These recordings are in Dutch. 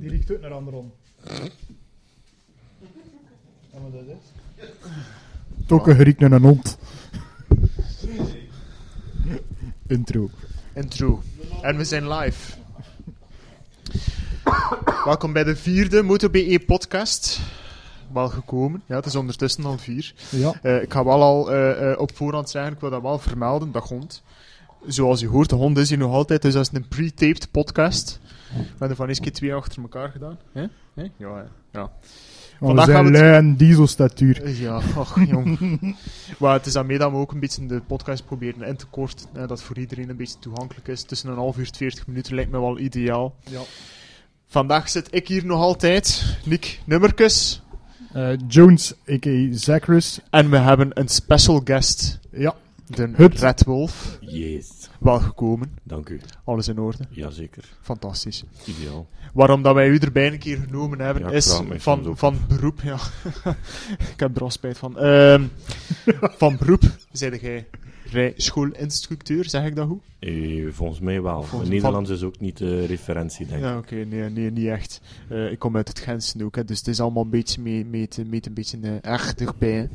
Die riekt ook naar anderom. Ja, maar dat is. Toch een geriek naar een hond. Intro. Intro. En we zijn live. Welkom bij de vierde MotoBE podcast. Wel gekomen. Ja, het is ondertussen al vier. Ja. Eh, ik ga wel al eh, eh, op voorhand zeggen, ik wil dat wel vermelden, dat hond. Zoals u hoort, de hond is hier nog altijd, dus dat is een pre-taped podcast. We hebben er van eens keer twee achter elkaar gedaan. Hè? Hè? Ja, hè. ja. Vandaag we gaan zijn we het- en dieselstatuur. Ja, ach jong. maar het is daarmee dat we ook een beetje de podcast proberen in te korten. Hè, dat voor iedereen een beetje toegankelijk is. Tussen een half uur en 40 minuten lijkt me wel ideaal. Ja. Vandaag zit ik hier nog altijd, Nick Nummerkes. Eh, Jones, a.k.a. Zachris. En we hebben een special guest, Ja. De Hup. Red Wolf. Yes, Wel gekomen, dank u. alles in orde. Jazeker, Fantastisch. ideaal. Waarom dat wij u erbij een keer genomen hebben, Ja, is van, van beroep. Ja. ik heb er al spijt van. Ehm, van beroep, zeide jij rijschoolinstructeur, zeg ik dat goed? Eh, volgens mij wel. Volgens- Nederlands is ook niet de referentie, denk ik. Ja, oké, nee, nee, niet echt. Eh, ik kom uit het Gentsen ook, hè, dus het is allemaal een beetje mee, mee, te- mee te een beetje eh, echt erbij.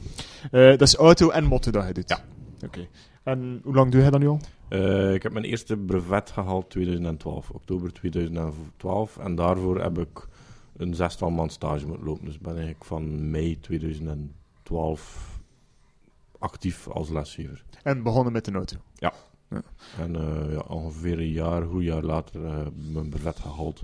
Hè. Eh, dat is auto en motto dat je doet? Ja. Oké. En hoe lang doe je dat nu al? Eh, ik heb mijn eerste brevet gehaald 2012, oktober 2012. En daarvoor heb ik een zestal maand stage moeten lopen. Dus ben eigenlijk van mei 2012 actief als lesgever. En begonnen met een auto. En eh, ja, ongeveer een jaar, goed jaar later, eh, mijn brevet gehaald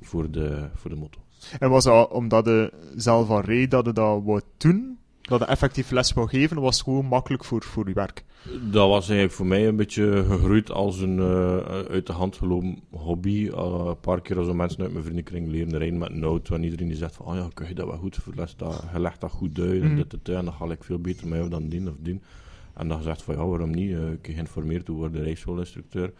voor de, voor de motor. En was dat omdat je zelf al reed dat je dat wou doen? Dat je effectief les wou geven? Was het gewoon makkelijk voor, voor je werk? Dat was eigenlijk voor mij een beetje gegroeid als een eh, uit de hand gelopen hobby. Eh, een paar keer als mensen uit mijn vriendenkring leren rijden met een auto. En iedereen die zegt van, oh ja, kun je dat wel goed voor les, dat, je legt dat goed uit. En, Mhm. dit, dit, en dan ga ik veel beter jou dan die of die. En dan gezegd van, ja, waarom niet? Eh, ik geïnformeerd worden rijschoolinstructeur.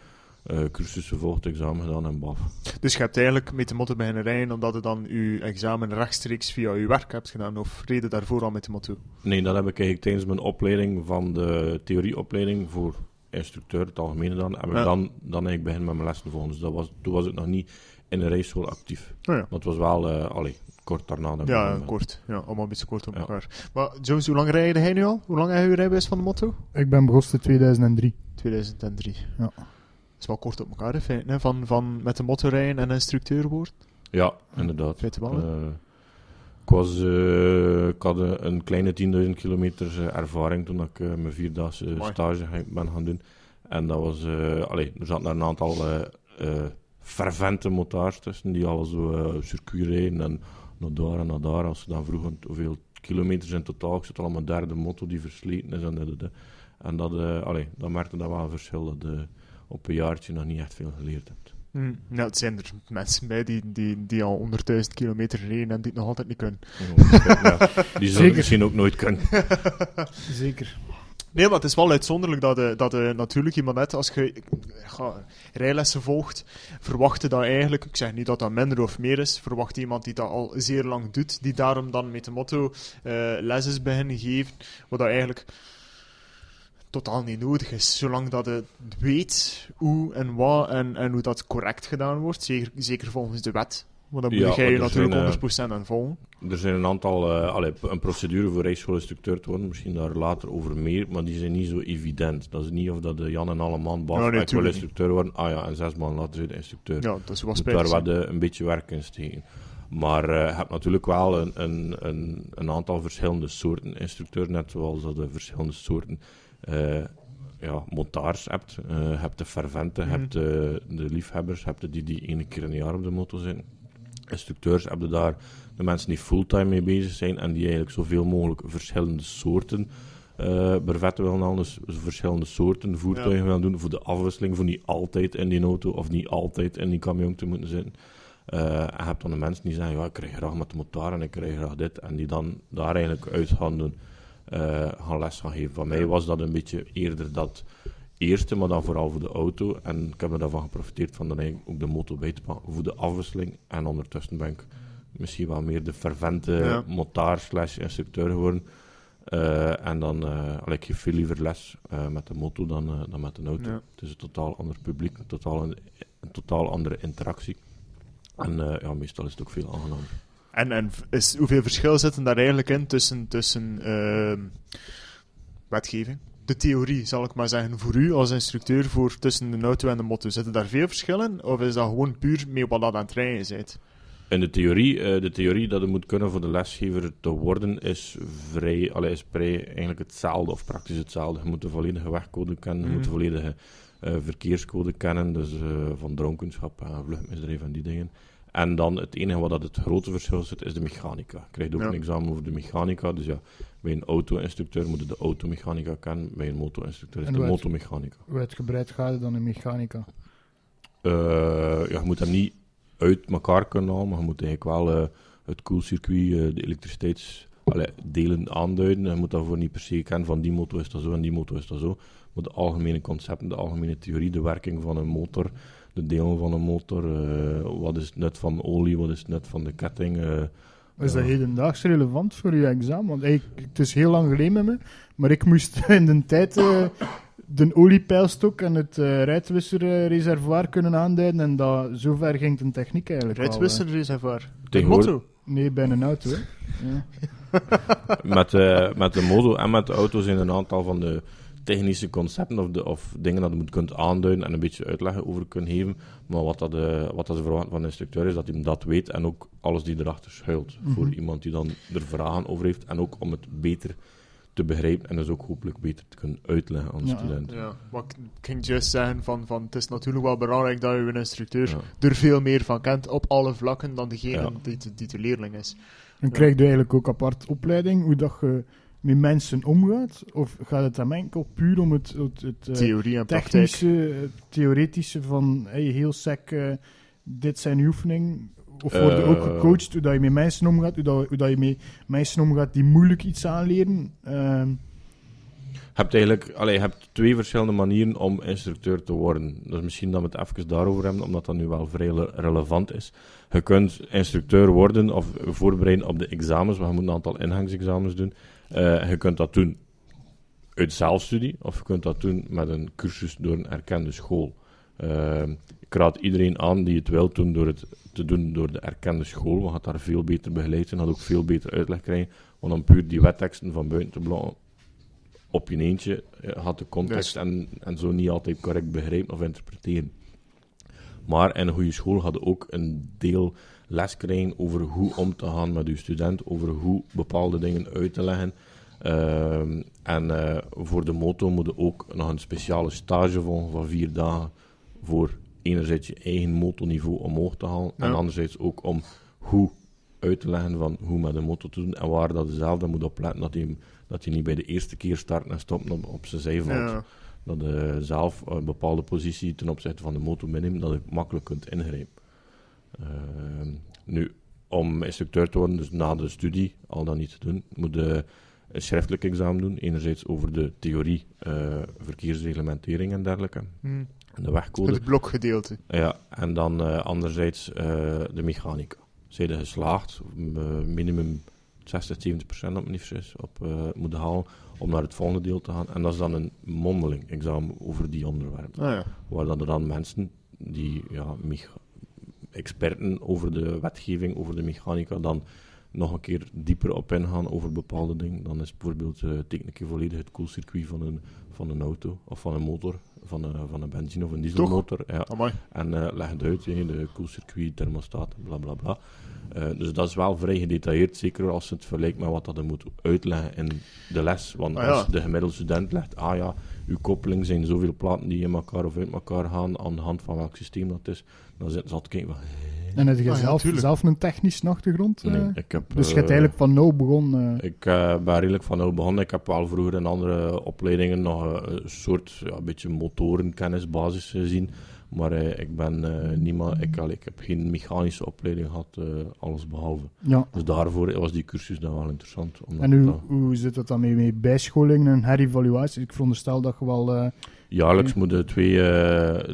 Eh cursussen volgd, examen gedaan en baf. Dus je hebt eigenlijk met de motto beginnen rijden omdat je dan je examen rechtstreeks via je werk hebt gedaan? Of reed je daarvoor al met de motto? Nee, dat heb ik eigenlijk tijdens mijn opleiding van de theorieopleiding voor instructeur, het algemene dan, heb ik Ja. dan, dan eigenlijk begin met mijn lessen volgen. Dus dat was, toen was ik nog niet in een rijschool actief. Oh ja. Maar het was wel, eh allee, kort daarna. ik Ja, kort. Ja, allemaal een beetje kort op Ja. elkaar. Maar Jones, hoe lang rijde hij nu al? Hoe lang heb je je rijbewijs van de motto? Ik ben begonnen in 2003. 2003. Ja. Is wel kort op elkaar, in feite, hè? Van, van met de motto rijden en instructeur worden. Ja, inderdaad. Wel? Eh, ik, was, eh, ik had een, een kleine 10.000 kilometer eh, ervaring toen ik eh, mijn vierdaagse stage ben gaan doen. En dat was, eh allee, er zaten daar een aantal eh eh, fervente motards tussen die al zo eh circuit rijden en naar daar en naar daar. Als ze dan vroegen hoeveel kilometers in totaal, ik zit al aan mijn derde motto die versleten is en dat. En dat, eh allee, dat merkte dat wel een verschil, dat op een jaartje nog niet echt veel geleerd hebt. Hm. Ja, het zijn er mensen bij die, die, die al 100.000 kilometer rijden en die het nog altijd niet kunnen. Ja, die zullen het Zeker. misschien ook nooit kunnen. Zeker. Nee, maar het is wel uitzonderlijk dat, je, dat je natuurlijk iemand net, als je ja, rijlessen volgt, verwachten dat eigenlijk, ik zeg niet dat dat minder of meer is, verwacht iemand die dat al zeer lang doet, die daarom dan met de motto eh les is beginnen geven, wat dat eigenlijk totaal niet nodig is, zolang dat je weet hoe en wat en, en hoe dat correct gedaan wordt, zeker, zeker volgens de wet. Want dan moet Ja, jij je zijn, natuurlijk 100% aan volgen. Er zijn een aantal, eh allee, een procedure voor rijschoolinstructeur te worden, misschien daar later over meer, maar die zijn niet zo evident. Dat is niet of dat de Jan en alle man Ja, nee, instructeur worden, ah ja, en zes maanden later de instructeur. Ja, dat is wel spijtig. daar eh, een beetje werk in steken. Maar eh, je hebt natuurlijk wel een, een, een, een aantal verschillende soorten instructeurs, net zoals dat je verschillende soorten eh ja, montaars hebt. Eh, je hebt de fervente, je Mhm. hebt de, de liefhebbers, hebt de die, die ene keer in een jaar op de motor zijn. Instructeurs hebben daar de mensen die fulltime mee bezig zijn en die eigenlijk zoveel mogelijk verschillende soorten eh brevetten willen halen, dus verschillende soorten voertuigen willen doen voor de afwisseling, voor niet altijd in die auto of niet altijd in die camion te moeten zitten. Eh, en je hebt dan de mensen die zeggen, ja, ik krijg graag met de motor en ik krijg graag dit, en die dan daar eigenlijk uit gaan doen, eh, gaan les gaan geven. Van mij was dat een beetje eerder dat eerste, maar dan vooral voor de auto. En ik heb er daarvan geprofiteerd van dan eigenlijk ook de motor bij te pakken voor de afwisseling. En ondertussen ben ik misschien wel meer de fervente Ja. motaar slash instructeur geworden. Eh, en dan, allee, ik geef veel liever les met de motor dan, dan met een auto. Ja. Het is een totaal ander publiek, een totaal, een, een totaal andere interactie. En ja, meestal is het ook veel aangenamer. En, en is, hoeveel verschil zitten daar eigenlijk in tussen, tussen ehm, wetgeving? De theorie, zal ik maar zeggen, voor u als instructeur, voor tussen de auto en de moto. Zitten daar veel verschillen? Of is dat gewoon puur mee wat dat aan het rijden bent? In de theorie, eh, de theorie dat je moet kunnen voor de lesgever te worden, is vrij, allee, is vrij eigenlijk hetzelfde, of praktisch hetzelfde. Je moet de volledige wegcode kennen, je moet de Mhm. volledige eh, verkeerscode kennen, dus eh, van dronkenschap en vluchtmisdrijf en die dingen. En dan het enige wat dat het grote verschil zit, is de mechanica. Je krijgt ook Ja. een examen over de mechanica, dus ja, bij een auto-instructeur moet je de automechanica kennen, bij een moto-instructeur is En de wat- motomechanica. Hoe uitgebreid gaat het dan in mechanica? Eh, ja, je moet hem niet uit elkaar kunnen halen, maar je moet eigenlijk wel eh, het koelcircuit, eh, de elektriciteitsdelen aanduiden. Je moet daarvoor niet per se kennen van die motor is dat zo en die motor is dat zo. Maar de algemene concepten, de algemene theorie, de werking van een motor, de delen van een motor, eh, wat is het nut van olie, wat is het nut van de ketting. eh, Is dat hedendaags relevant voor uw examen? Want eigenlijk, het is heel lang geleden met me, maar ik moest in de tijd eh, de oliepeilstok en het eh rijtwisserreservoir kunnen aanduiden en dat, zover ging de techniek eigenlijk. Tegenwoordig- Motto. eh. Nee, bij een auto. Hè. Ja. met, eh, met de moto en met de auto zijn een aantal van de technische concepten of, de, of dingen dat je moet kunt aanduiden en een beetje uitleg over kunnen geven. Maar wat, dat, eh, wat dat ze verwachten van de instructeur is dat hij dat weet en ook alles die erachter schuilt. Mhm. Voor iemand die dan er vragen over heeft en ook om het beter te begrijpen en dus ook hopelijk beter te kunnen uitleggen aan de Ja. studenten. Ja, maar ik ging juist zeggen van, van het is natuurlijk wel belangrijk dat je een instructeur Ja. er veel meer van kent op alle vlakken dan degene Ja. die, de- die de leerling is. Ja. krijg je eigenlijk ook apart opleiding, hoe dat je met mensen omgaat? Of gaat het dan enkel puur om het, het, het eh, Theorie en praktijk. technische, het theoretische van hey, heel sec, eh, dit zijn uw oefening? Of word je ook Eh. gecoacht hoe dat je met mensen omgaat, hoe dat, hoe dat je met mensen omgaat die moeilijk iets aanleren? Ehm, Je hebt eigenlijk allee, je hebt twee verschillende manieren om instructeur te worden. Dus misschien dat we het even daarover hebben, omdat dat nu wel vrij le- relevant is. Je kunt instructeur worden of voorbereiden op de examens, want je moet een aantal ingangsexamens doen. Eh, je kunt dat doen uit zelfstudie, of je kunt dat doen met een cursus door een erkende school. Eh, ik raad iedereen aan die het wil doen door het te doen door de erkende school, want gaat daar veel beter begeleid zijn, gaat ook veel beter uitleg krijgen, want dan puur die wetteksten van buiten te op je eentje eh, had de context en, en zo niet altijd correct begrijpen of interpreteren. Maar in een goede school hadden ook een deel les krijgen over hoe om te gaan met uw student, over hoe bepaalde dingen uit te leggen. Ehm, en eh, voor de moto moet je ook nog een speciale stage volgen van vier dagen voor enerzijds je eigen motorniveau omhoog te halen en anderzijds ook om hoe uit te leggen van hoe met de motor te doen en waar dat je zelf dan moet opletten dat je, dat je niet bij de eerste keer starten en stoppen op, op zijn zij valt. Ja. Dat je zelf een bepaalde positie ten opzichte van de motor meeneemt, dat je makkelijk kunt ingrijpen. Ehm, nu, om instructeur te worden, dus na de studie, al dan niet te doen, moet je een schriftelijk examen doen. Enerzijds over de theorie, eh, verkeersreglementering en dergelijke, Hm. en de wegcode. Het blokgedeelte. Ja, en dan eh, anderzijds eh, de mechanica. Zijn er geslaagd, minimum 60, 70 procent op is, op eh, moeten halen om naar het volgende deel te gaan. En dat is dan een mondeling examen over die onderwerpen. Ah, ja. Waar dan er dan mensen die ja, mecha- experten over de wetgeving, over de mechanica, dan nog een keer dieper op ingaan over bepaalde dingen. Dan is bijvoorbeeld uh, teken ik volledig het koelcircuit van een, van een auto of van een motor, van een, van een benzine of een dieselmotor. Ja. Amai. En uh, leg het uit, de koelcircuit, thermostaat, bla bla bla. Uh, dus dat is wel vrij gedetailleerd, zeker als het vergelijkt met wat dat je moet uitleggen in de les. Want Ah, ja. als de gemiddelde student legt, ah ja, uw koppeling zijn zoveel platen die in elkaar of uit elkaar gaan, aan de hand van welk systeem dat is, dan ze altijd kijken van... en heb je Ah, zelf, zelf een technische achtergrond? eh? Nee, ik heb, dus je eh, hebt eigenlijk van nul begonnen. eh. Ik eh, ben redelijk van nul begonnen. Ik heb wel vroeger in andere opleidingen nog eh, een soort, ja, een beetje motorenkennisbasis gezien. Maar eh, ik ben eh, niemand, ik, ik heb geen mechanische opleiding gehad, eh, alles behalve. ja. Dus daarvoor was die cursus dan wel interessant. Omdat En hoe, dat- hoe zit het dan mee met bijscholingen en herevaluaties? Ik veronderstel dat je wel... jaarlijks moeten twee,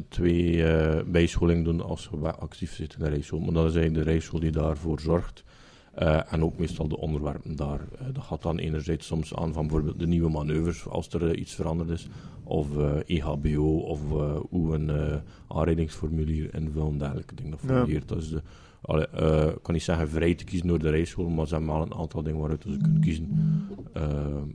twee bijscholingen doen als wel actief zit in de rijschool. Maar dat is eigenlijk de rijschool die daarvoor zorgt. Eh, en ook meestal de onderwerpen daar. Eh, dat gaat dan enerzijds soms aan van bijvoorbeeld de nieuwe manoeuvres, als er eh, iets veranderd is, of EHBO, of hoe een aanrijdingsformulier invullen, dergelijke dingen. Dat varieert. Ja. Is de, allee, ik kan niet zeggen vrij te kiezen door de rijschool, maar ze hebben wel een aantal dingen waaruit ze kunnen kiezen.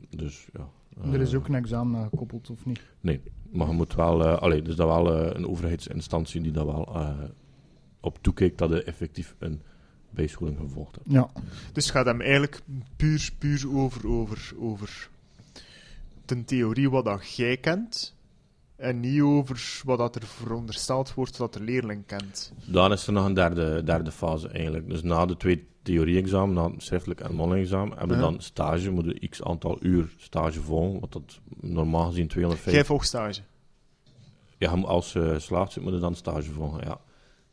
dus ja. er is ook een examen aan gekoppeld, of niet? Nee, maar je moet wel, allee, dus dat wel een overheidsinstantie die dat wel op toekijkt dat er effectief een bijscholing gevolgd. Ja. Dus het gaat hem eigenlijk puur, puur over, over, over de theorie wat dat jij kent, en niet over wat dat er verondersteld wordt dat de leerling kent. Dan is er nog een derde, derde fase eigenlijk. Dus na de twee theorie-examen, na het schriftelijk en mondeling examen, hebben we dan stage, moeten x aantal uur stage volgen, wat dat normaal gezien 250... Jij volgt stage? Ja, als je uh, slaagt zit, moet je dan stage volgen, ja.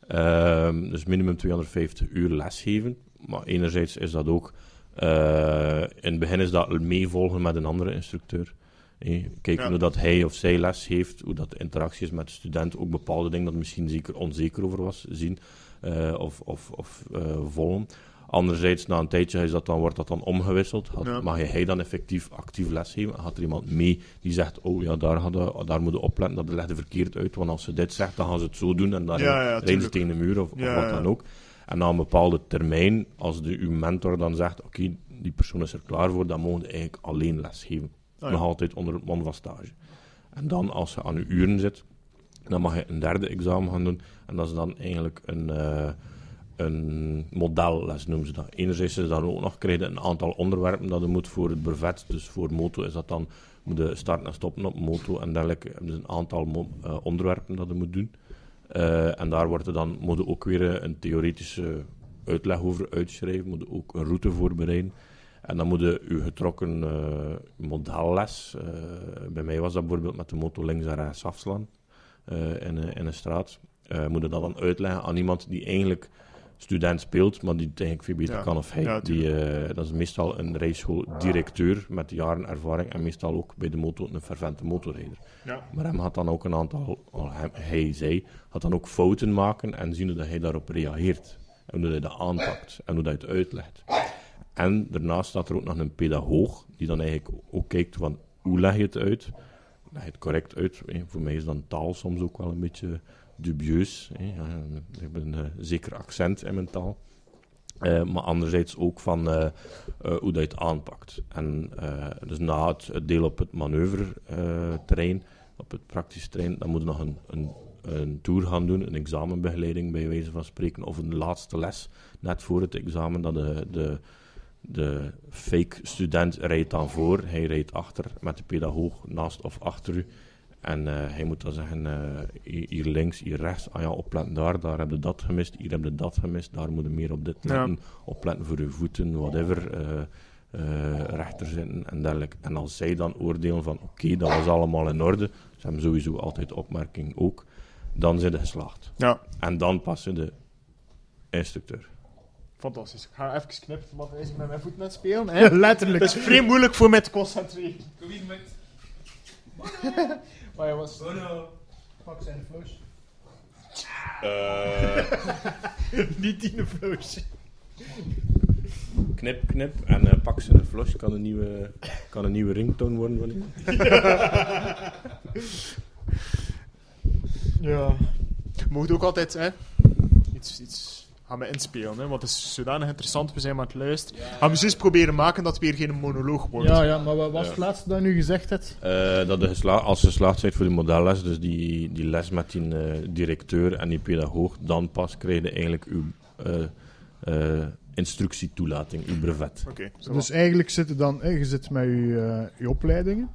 Ehm, dus minimum 250 uur lesgeven. Maar enerzijds is dat ook... Uh, in het begin is dat meevolgen met een andere instructeur. Hey, kijken hoe dat hij of zij les heeft, hoe dat de interactie is met de student, ook bepaalde dingen dat misschien zeker onzeker over was, zien uh, of, of, of uh, volgen. Anderzijds, na een tijdje is dat dan, wordt dat dan omgewisseld. Had, Mag je hij dan effectief actief lesgeven? Gaat er iemand mee die zegt, oh ja, daar, gaat daar moet je opletten, dat legt verkeerd uit. Want als ze dit zegt, dan gaan ze het zo doen en dan ja, ja, rijden ze tegen de muur of, of wat dan ook. En na een bepaalde termijn, als de, uw mentor dan zegt, oké, die persoon is er klaar voor, dan mogen eigenlijk alleen lesgeven. Oh, Nog altijd onder het mond van stage. En dan, als je aan je uren zit, dan mag je een derde examen gaan doen. En dat is dan eigenlijk een... Uh, een modelles noemen ze dat. Enerzijds is dat ook nog, krijg je een aantal onderwerpen dat je moet voor het brevet. Dus voor moto is dat dan, moet je en stoppen op moto en dergelijke. Dus een aantal uh, onderwerpen dat je moet doen. Uh, en daar wordt er dan, moet ook weer een theoretische uitleg over uitschrijven, moet je ook een route voorbereiden. En dan moet je je getrokken uh, modelles, bij mij was dat bijvoorbeeld met de moto links en rechts afslaan in, in, een straat, moet je dat dan uitleggen aan iemand die eigenlijk student speelt, maar die het eigenlijk veel beter kan of hij. die, uh, dat is meestal een rijschooldirecteur met jaren ervaring en meestal ook bij de motor een fervente motorrijder. Ja. Maar hem had dan ook een aantal, hij, zij, had dan ook fouten maken en zien dat hij daarop reageert. En hoe hij dat aanpakt en hoe hij het uitlegt. En daarnaast staat er ook nog een pedagoog die dan eigenlijk ook kijkt van hoe leg je het uit? Leg je het correct uit? Voor mij is dan taal soms ook wel een beetje dubieus. Ik heb een uh, zeker accent in mijn taal. Uh, maar anderzijds ook van uh, hoe dat je het aanpakt. En dus na het, deel op het manoeuvreterrein, op het praktische terrein, dan moet je nog een, een, een, tour gaan doen, een examenbegeleiding bij wijze van spreken, of een laatste les net voor het examen, dat de, de, de fake student rijdt dan voor, hij rijdt achter met de pedagoog naast of achter u. En uh, hij moet dan zeggen, uh, hier links, hier rechts, ah ja, opletten daar, daar heb je dat gemist, hier heb je dat gemist, daar moet je meer op dit letten, ja. opletten voor je voeten, whatever, uh, rechter zitten en dergelijke. En als zij dan oordelen van, oké, okay, dat was allemaal in orde, ze hebben sowieso altijd opmerking ook, dan zijn ze geslaagd. Ja. En dan passen de instructeur. Fantastisch. Ik ga even knippen, want hij met mijn voet net spelen. Hè? Letterlijk. Het is vrij moeilijk voor mij te concentreren. Wie met... Maar je was... Oh no. Pak zijn flush. Uh, Niet in de flush. Knip, knip en uh, pak ze een flush. Kan een nieuwe, kan een nieuwe ringtone worden van iemand. ja. Moet ook altijd, hè? Iets, iets gaan we inspelen, hè, want het is zodanig interessant, we zijn maar het luisteren. Ja, Gaan we eens proberen maken dat het weer geen monoloog wordt. Ja, ja maar wat was het laatste dat je nu gezegd hebt? Uh, dat de als je geslaagd bent voor de modelles, dus die, die les met die uh, directeur en die pedagoog, dan pas krijg je eigenlijk uw uh, instructietoelating, uw brevet. Okay, dus eigenlijk zit je dan, je zit met je, je opleidingen,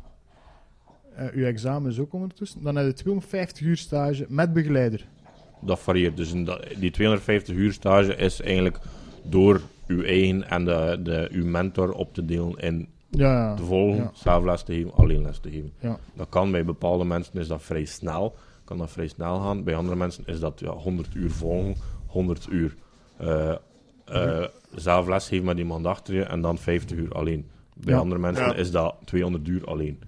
je examen is ook ondertussen, dan heb je 250 uur stage met begeleider dat varieert. Dus die 250 uur stage is eigenlijk door uw eigen en de, de, uw mentor op te delen in ja, te volgen, ja. zelf les te geven, alleen les te geven. Ja. Dat kan bij bepaalde mensen is dat vrij snel, kan dat vrij snel gaan. Bij andere mensen is dat ja, 100 uur volgen, 100 uur uh, uh, zelf les geven met iemand achter je en dan 50 uur alleen. Bij andere mensen is dat 200 uur alleen.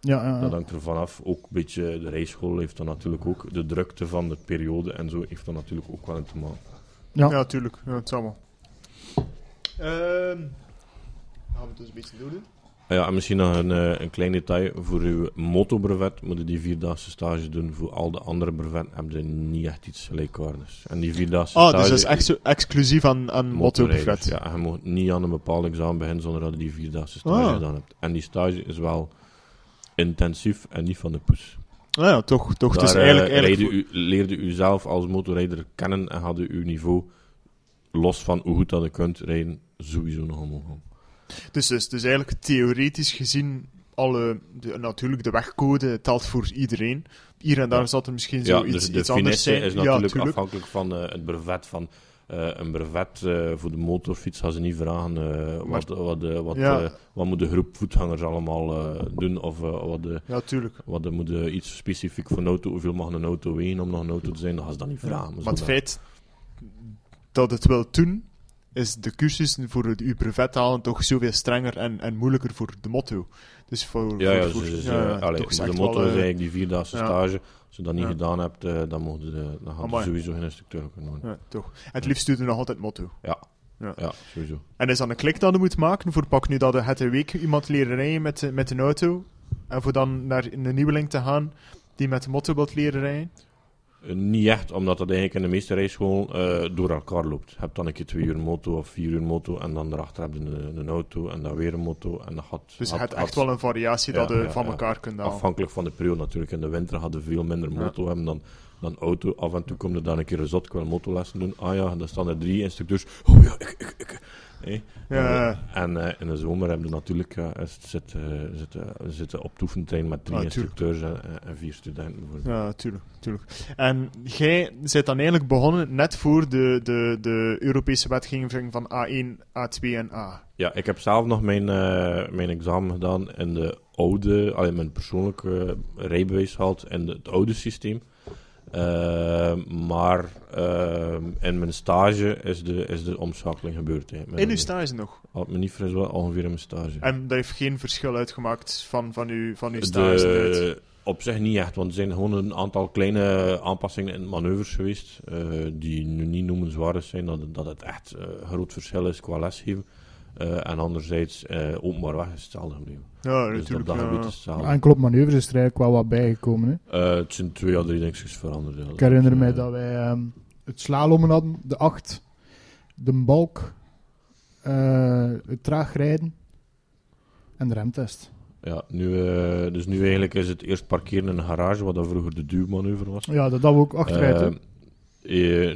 Ja, ja, Dat hangt er vanaf. Ook een beetje, de rijschool heeft dan natuurlijk ook de drukte van de periode en zo heeft dan natuurlijk ook wel in te maken. Ja, natuurlijk. Ja, het allemaal. Ehm gaan we het dus een beetje doen? Ja, en misschien nog een, eh, een klein detail. Voor uw motobrevet moet je die vierdaagse stage doen. Voor al de andere brevetten hebben ze niet echt iets gelijkaardigs. En die vierdaagse Ah, stage... dus dat is echt zo exclusief aan, aan motto-buffet. Ja, je moet niet aan een bepaald examen beginnen zonder dat je die vierdaagse stage Ah. gedaan hebt. En die stage is wel intensief en niet van de poes. Ah ja, toch. toch. Daar dus eh, eigenlijk, eigenlijk rijde u, leerde u zelf als motorrijder kennen en hadden uw niveau, los van hoe goed dat je kunt rijden, sowieso nog omhoog. Dus, dus, dus eigenlijk theoretisch gezien, alle, de, natuurlijk de wegcode telt voor iedereen. Hier en daar Ja. zal er misschien zo Ja, iets, dus iets anders finesse zijn. is natuurlijk tuurlijk. afhankelijk van eh, het brevet van... eh, een brevet eh, voor de motorfiets gaan ze niet vragen eh, wat, wat, wat, Ja. wat moet de groep voetgangers allemaal doen of wat de, Ja, tuurlijk. wat de, moet de iets specifiek voor een auto, hoeveel mag een auto wegen om nog een auto te zijn, dat gaan ze dan niet vragen. Maar het feit dat het wil doen, is de cursus voor het, uw brevet halen toch zoveel strenger en, en moeilijker voor de motto. Dus voor, Ja, voor, dus, dus, ja, eh, allee, de motto wel, is eh, eigenlijk die vierdaagse stage. Als je dat niet gedaan hebt, eh, dan, mocht je de, dan gaat je Amai. sowieso geen instructeur kunnen worden. ja, toch. Het liefst doe je nog altijd motto. Ja. Ja. Ja. sowieso. En is dat een klik dat je moet maken voor pak nu dat je het een week iemand leren rijden met, met een auto en voor dan naar een nieuweling te gaan die met de motto wilt leren rijden? Niet echt, omdat dat eigenlijk in de meeste rijscholen eh, door elkaar loopt. Je hebt dan een keer twee uur moto of vier uur moto en dan daarachter heb je een, een auto en dan weer een moto. En dat gaat, Dus je hebt echt wel een variatie Ja, dat je ja, van ja. elkaar kunt halen. Afhankelijk van de periode natuurlijk. In de winter hadden veel minder moto hebben dan, dan auto. Af en toe komt er dan een keer een zot, ik wil motolessen doen. Ah ja, dan staan er drie instructeurs. Oh ja, ik, ik, ik. Ja. Eh, en eh, in de zomer hebben we natuurlijk eh, zit, eh, we zitten op toefentrein met drie Ah, instructeurs en, en vier studenten. Ja, tuurlijk, tuurlijk. En jij bent dan eigenlijk begonnen net voor de, de, de Europese wetgeving van A1, A2 en A. Ja, ik heb zelf nog mijn, mijn examen gedaan in de oude, alleen mijn persoonlijke rijbewijs gehad in de- het oude systeem. Eh, maar eh, in mijn stage is de, is de omschakeling gebeurd. Hè. In uw stage nog. Had me niet fris wel ongeveer in mijn stage. En dat heeft geen verschil uitgemaakt van, van, uw, van uw stage. de, op zich niet echt, want er zijn gewoon een aantal kleine aanpassingen in manoeuvres geweest, eh, die nu niet noemenswaardig zijn, dat, dat het echt een groot verschil is qua lesgeven. Eh, en anderzijds, eh, openbaar weg is hetzelfde gebleven. Ja, Dus op natuurlijk. dat ja. gebied is hetzelfde. Enkel op manoeuvres is er eigenlijk wel wat bijgekomen. Hè. Eh, het zijn twee of drie dingetjes veranderd. Ja. Ik herinner Dus, mij dat wij ehm, het slalommen hadden, de 8, de balk, eh, het traag rijden en de remtest. Ja, nu, eh, dus nu eigenlijk is het eerst parkeren in een garage, wat dat vroeger de duwmanoeuvre was. Ja, dat hadden we ook achteruit.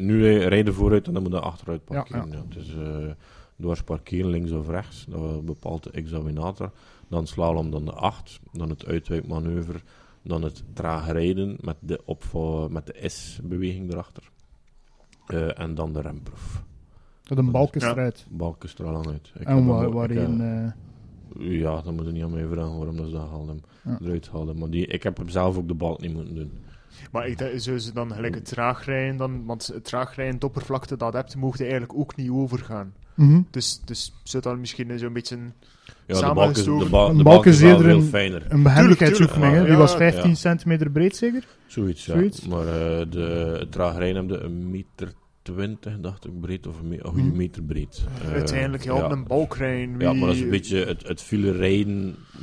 nu rijden vooruit en dan moet je achteruit Ja, parkeren. Ja, Dus eh dwars parkeren, links of rechts, dat bepaalt de examinator. Dan slalom, dan de 8, dan het uitwijkmanoeuvre, dan het traag rijden met de, opval, met de S-beweging erachter. Eh, en dan de remproef. dat een balk is Ja. er al aan uit. Ik heb En waar, waarin... eh, Ja, dan moet je niet aan mij vragen waarom dat ze dat. Ja. Eruit haalden. Maar die, ik heb hem zelf ook de balk niet moeten doen. Maar ik zullen ze dan gelijk het traag rijden, dan, want het traag rijden, het oppervlakte dat je hebt, mocht je eigenlijk ook niet overgaan. Mhm. Dus, dus zou dan misschien zo'n beetje... een- Ja, de Samen balk is, de, ba Een de balk is eerder veel een- fijner. Een behendigheidsoefening, hè. Die ja, was ja. 15 Ja. centimeter breed, zeker? Zoiets, ja. Zoiets. Maar eh, de, het traag rijden heb je een meter 20, dacht ik, breed of een, me- een goede Mhm. meter breed. Eh, uiteindelijk helpt ja. een balk rijden. Ja, maar dat is een beetje het, het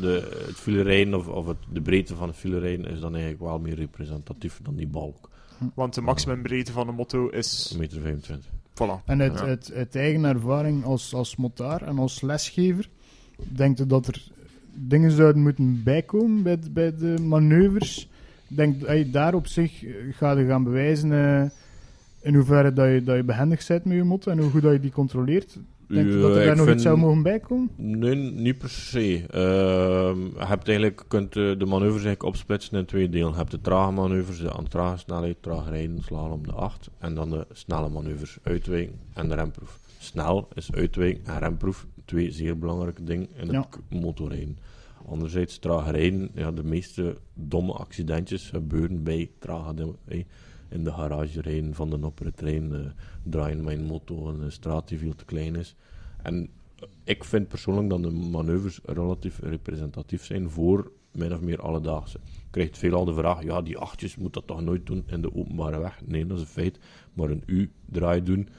de, het of, of het, de breedte van het file rijden is dan eigenlijk wel meer representatief dan die balk. Want de maximumbreedte van een motto is... Een meter 25. Voilà. En uit, Ja. uit, uit eigen ervaring als, als motaar en als lesgever, denk je dat er dingen zouden moeten bijkomen bij, de- bij de manoeuvres? Denk dat je daar op zich eh, gaat je gaan bewijzen eh, in hoeverre dat je, dat je behendig bent met je motto en hoe goed dat je die controleert? Denk je dat er daar nog vind- iets zou mogen bijkomen? Nee, niet per se. Ehm, je hebt eigenlijk, kunt eh, de manoeuvres eigenlijk opsplitsen in twee delen. Je hebt de trage manoeuvres, de aan trage snelheid, traag rijden, slalom de 8. En dan de snelle manoeuvres, uitwijken en de remproef. Snel is uitwijken en remproef twee zeer belangrijke dingen in het Ja. motorrijden. Anderzijds, traag rijden, ja, de meeste domme accidentjes gebeuren bij trage dingen. Eh, in de garage rijden van de noppere trein, eh, draaien mijn motor een straat die veel te klein is. En ik vind persoonlijk dat de manoeuvres relatief representatief zijn voor min of meer alledaagse. Je krijgt veelal de vraag, ja, die achtjes moet dat toch nooit doen in de openbare weg? Nee, dat is een feit. Maar een U-draai doen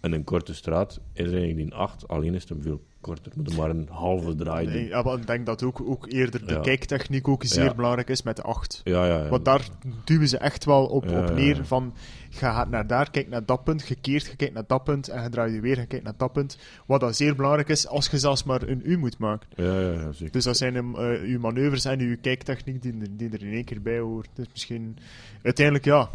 in een korte straat is eigenlijk die 8, alleen is het hem veel korter. Moet er maar een halve draai doen. Nee, ja, maar ik denk dat ook, ook eerder de Ja. kijktechniek ook zeer Ja. belangrijk is met de 8. Ja, ja, ja. Want daar duwen ze echt wel op, op neer van, je gaat naar daar, kijk naar dat punt, gekeerd, je kijkt naar dat punt, en je draait je weer, je kijkt naar dat punt. Wat dat zeer belangrijk is, als je zelfs maar een U moet maken. Ja, ja, ja, zeker. Dus dat zijn um, eh, uw manoeuvres en uw kijktechniek die, die er in één keer bij hoort. Dus misschien, uiteindelijk ja,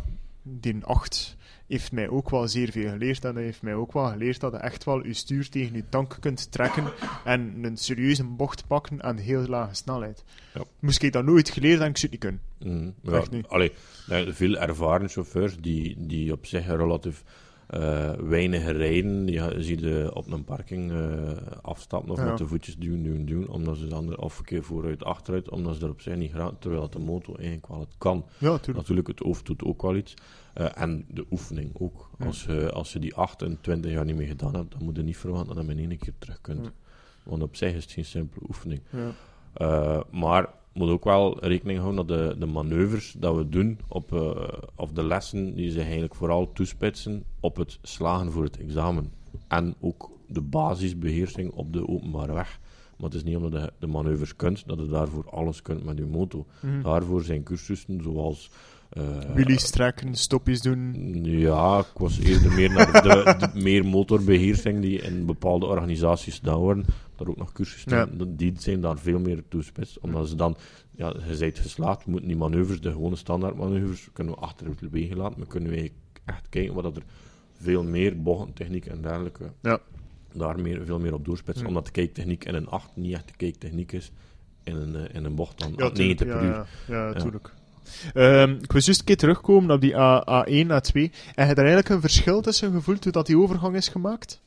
die 8 heeft mij ook wel zeer veel geleerd. En hij heeft mij ook wel geleerd dat je echt wel je stuur tegen je tank kunt trekken en een serieuze bocht pakken aan heel lage snelheid. Ja. Moest ik dat nooit geleerd hebben, ik zou het niet kunnen. Ja, niet. allee, nou, veel ervaren chauffeurs die, die op zich relatief eh, weinig rijden, zie je op een parking eh, afstappen of Ja. met de voetjes duwen, duwen, duwen, omdat ze dan er of een keer vooruit, achteruit, omdat ze er op zich niet graag, terwijl het de motor eigenlijk wel het kan. Ja, natuurlijk. Het hoofd doet ook wel iets. Eh, en de oefening ook. Ja. Als, je, als je die 28 jaar niet meer gedaan hebt, dan moet je niet verwachten dat je in één keer terug kunt. Ja. Want op zich is het geen simpele oefening. Ja. Maar moet ook wel rekening houden dat de, de manoeuvres dat we doen, op, eh, of de lessen, die zich eigenlijk vooral toespitsen op het slagen voor het examen. En ook de basisbeheersing op de openbare weg. Maar het is niet omdat je de manoeuvres kunt, dat je daarvoor alles kunt met je moto. Mhm. Daarvoor zijn cursussen zoals... eh, Wheelies trekken, stopjes doen. ja, ik was eerder meer naar de, de meer motorbeheersing die in bepaalde organisaties gedaan worden. Daar ook nog cursussen, Ja. die- zijn daar veel meer toespitst. Omdat ze dan, ja, je bent geslaagd, we moeten die manoeuvres, de gewone standaardmanoeuvres, kunnen we achter het wegen laten. Maar kunnen we echt kijken wat dat er veel meer bochtentechniek en dergelijke Ja. daar meer, veel meer op doorspitsen. Ja. Omdat de kijktechniek in een 8 niet echt de kijktechniek is in een, eh, in een bocht dan Ja, 90 tuurlijk, per uur. Ja, natuurlijk. Ehm, ik wil juist een keer terugkomen op die A, A1, A2. En heb je er eigenlijk een verschil tussen gevoeld toen dat die overgang is gemaakt?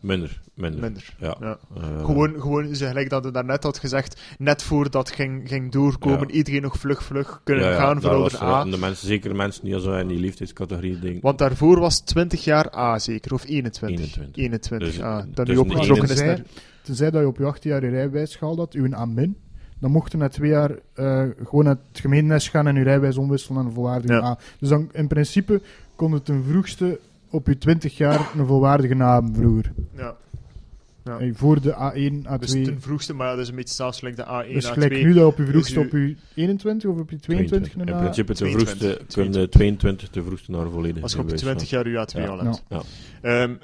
Minder, minder. Minder. Ja. Ja. Eh, Gewoon, gewoon zo gelijk dat je daarnet had gezegd, net voordat het ging, ging doorkomen, Ja. iedereen nog vlug, vlug kunnen ja, ja, gaan voor A. de mensen, zeker de mensen die zo in die leeftijdscategorie denken. Want daarvoor was het 20 jaar A zeker, of 21? 21. 21 Dus, A. eh, Dat nu opgetrokken is naar... Tenzij dat je op je 18 jaar je rijbewijs gehaald had, uw A-min, dan mocht je na twee jaar eh, gewoon naar het gemeentenest gaan en je rijbewijs omwisselen naar een volwaardige Ja. A. Dus dan in principe kon het ten vroegste op je 20 jaar een volwaardige hebben vroeger. Ja. Ja. Voor de A1, A2. Dus ten vroegste, maar ja, dat is een beetje zelfs gelijk de A1, dus A2. gelijk nu dat op je vroegste op je 21 of op je 22 een In principe 22, vroegste, 22. kun je 22 te vroegste naar volledig Als je op rijbewijs 20 jaar je A2 Ja. al hebt. gaan. Ehm,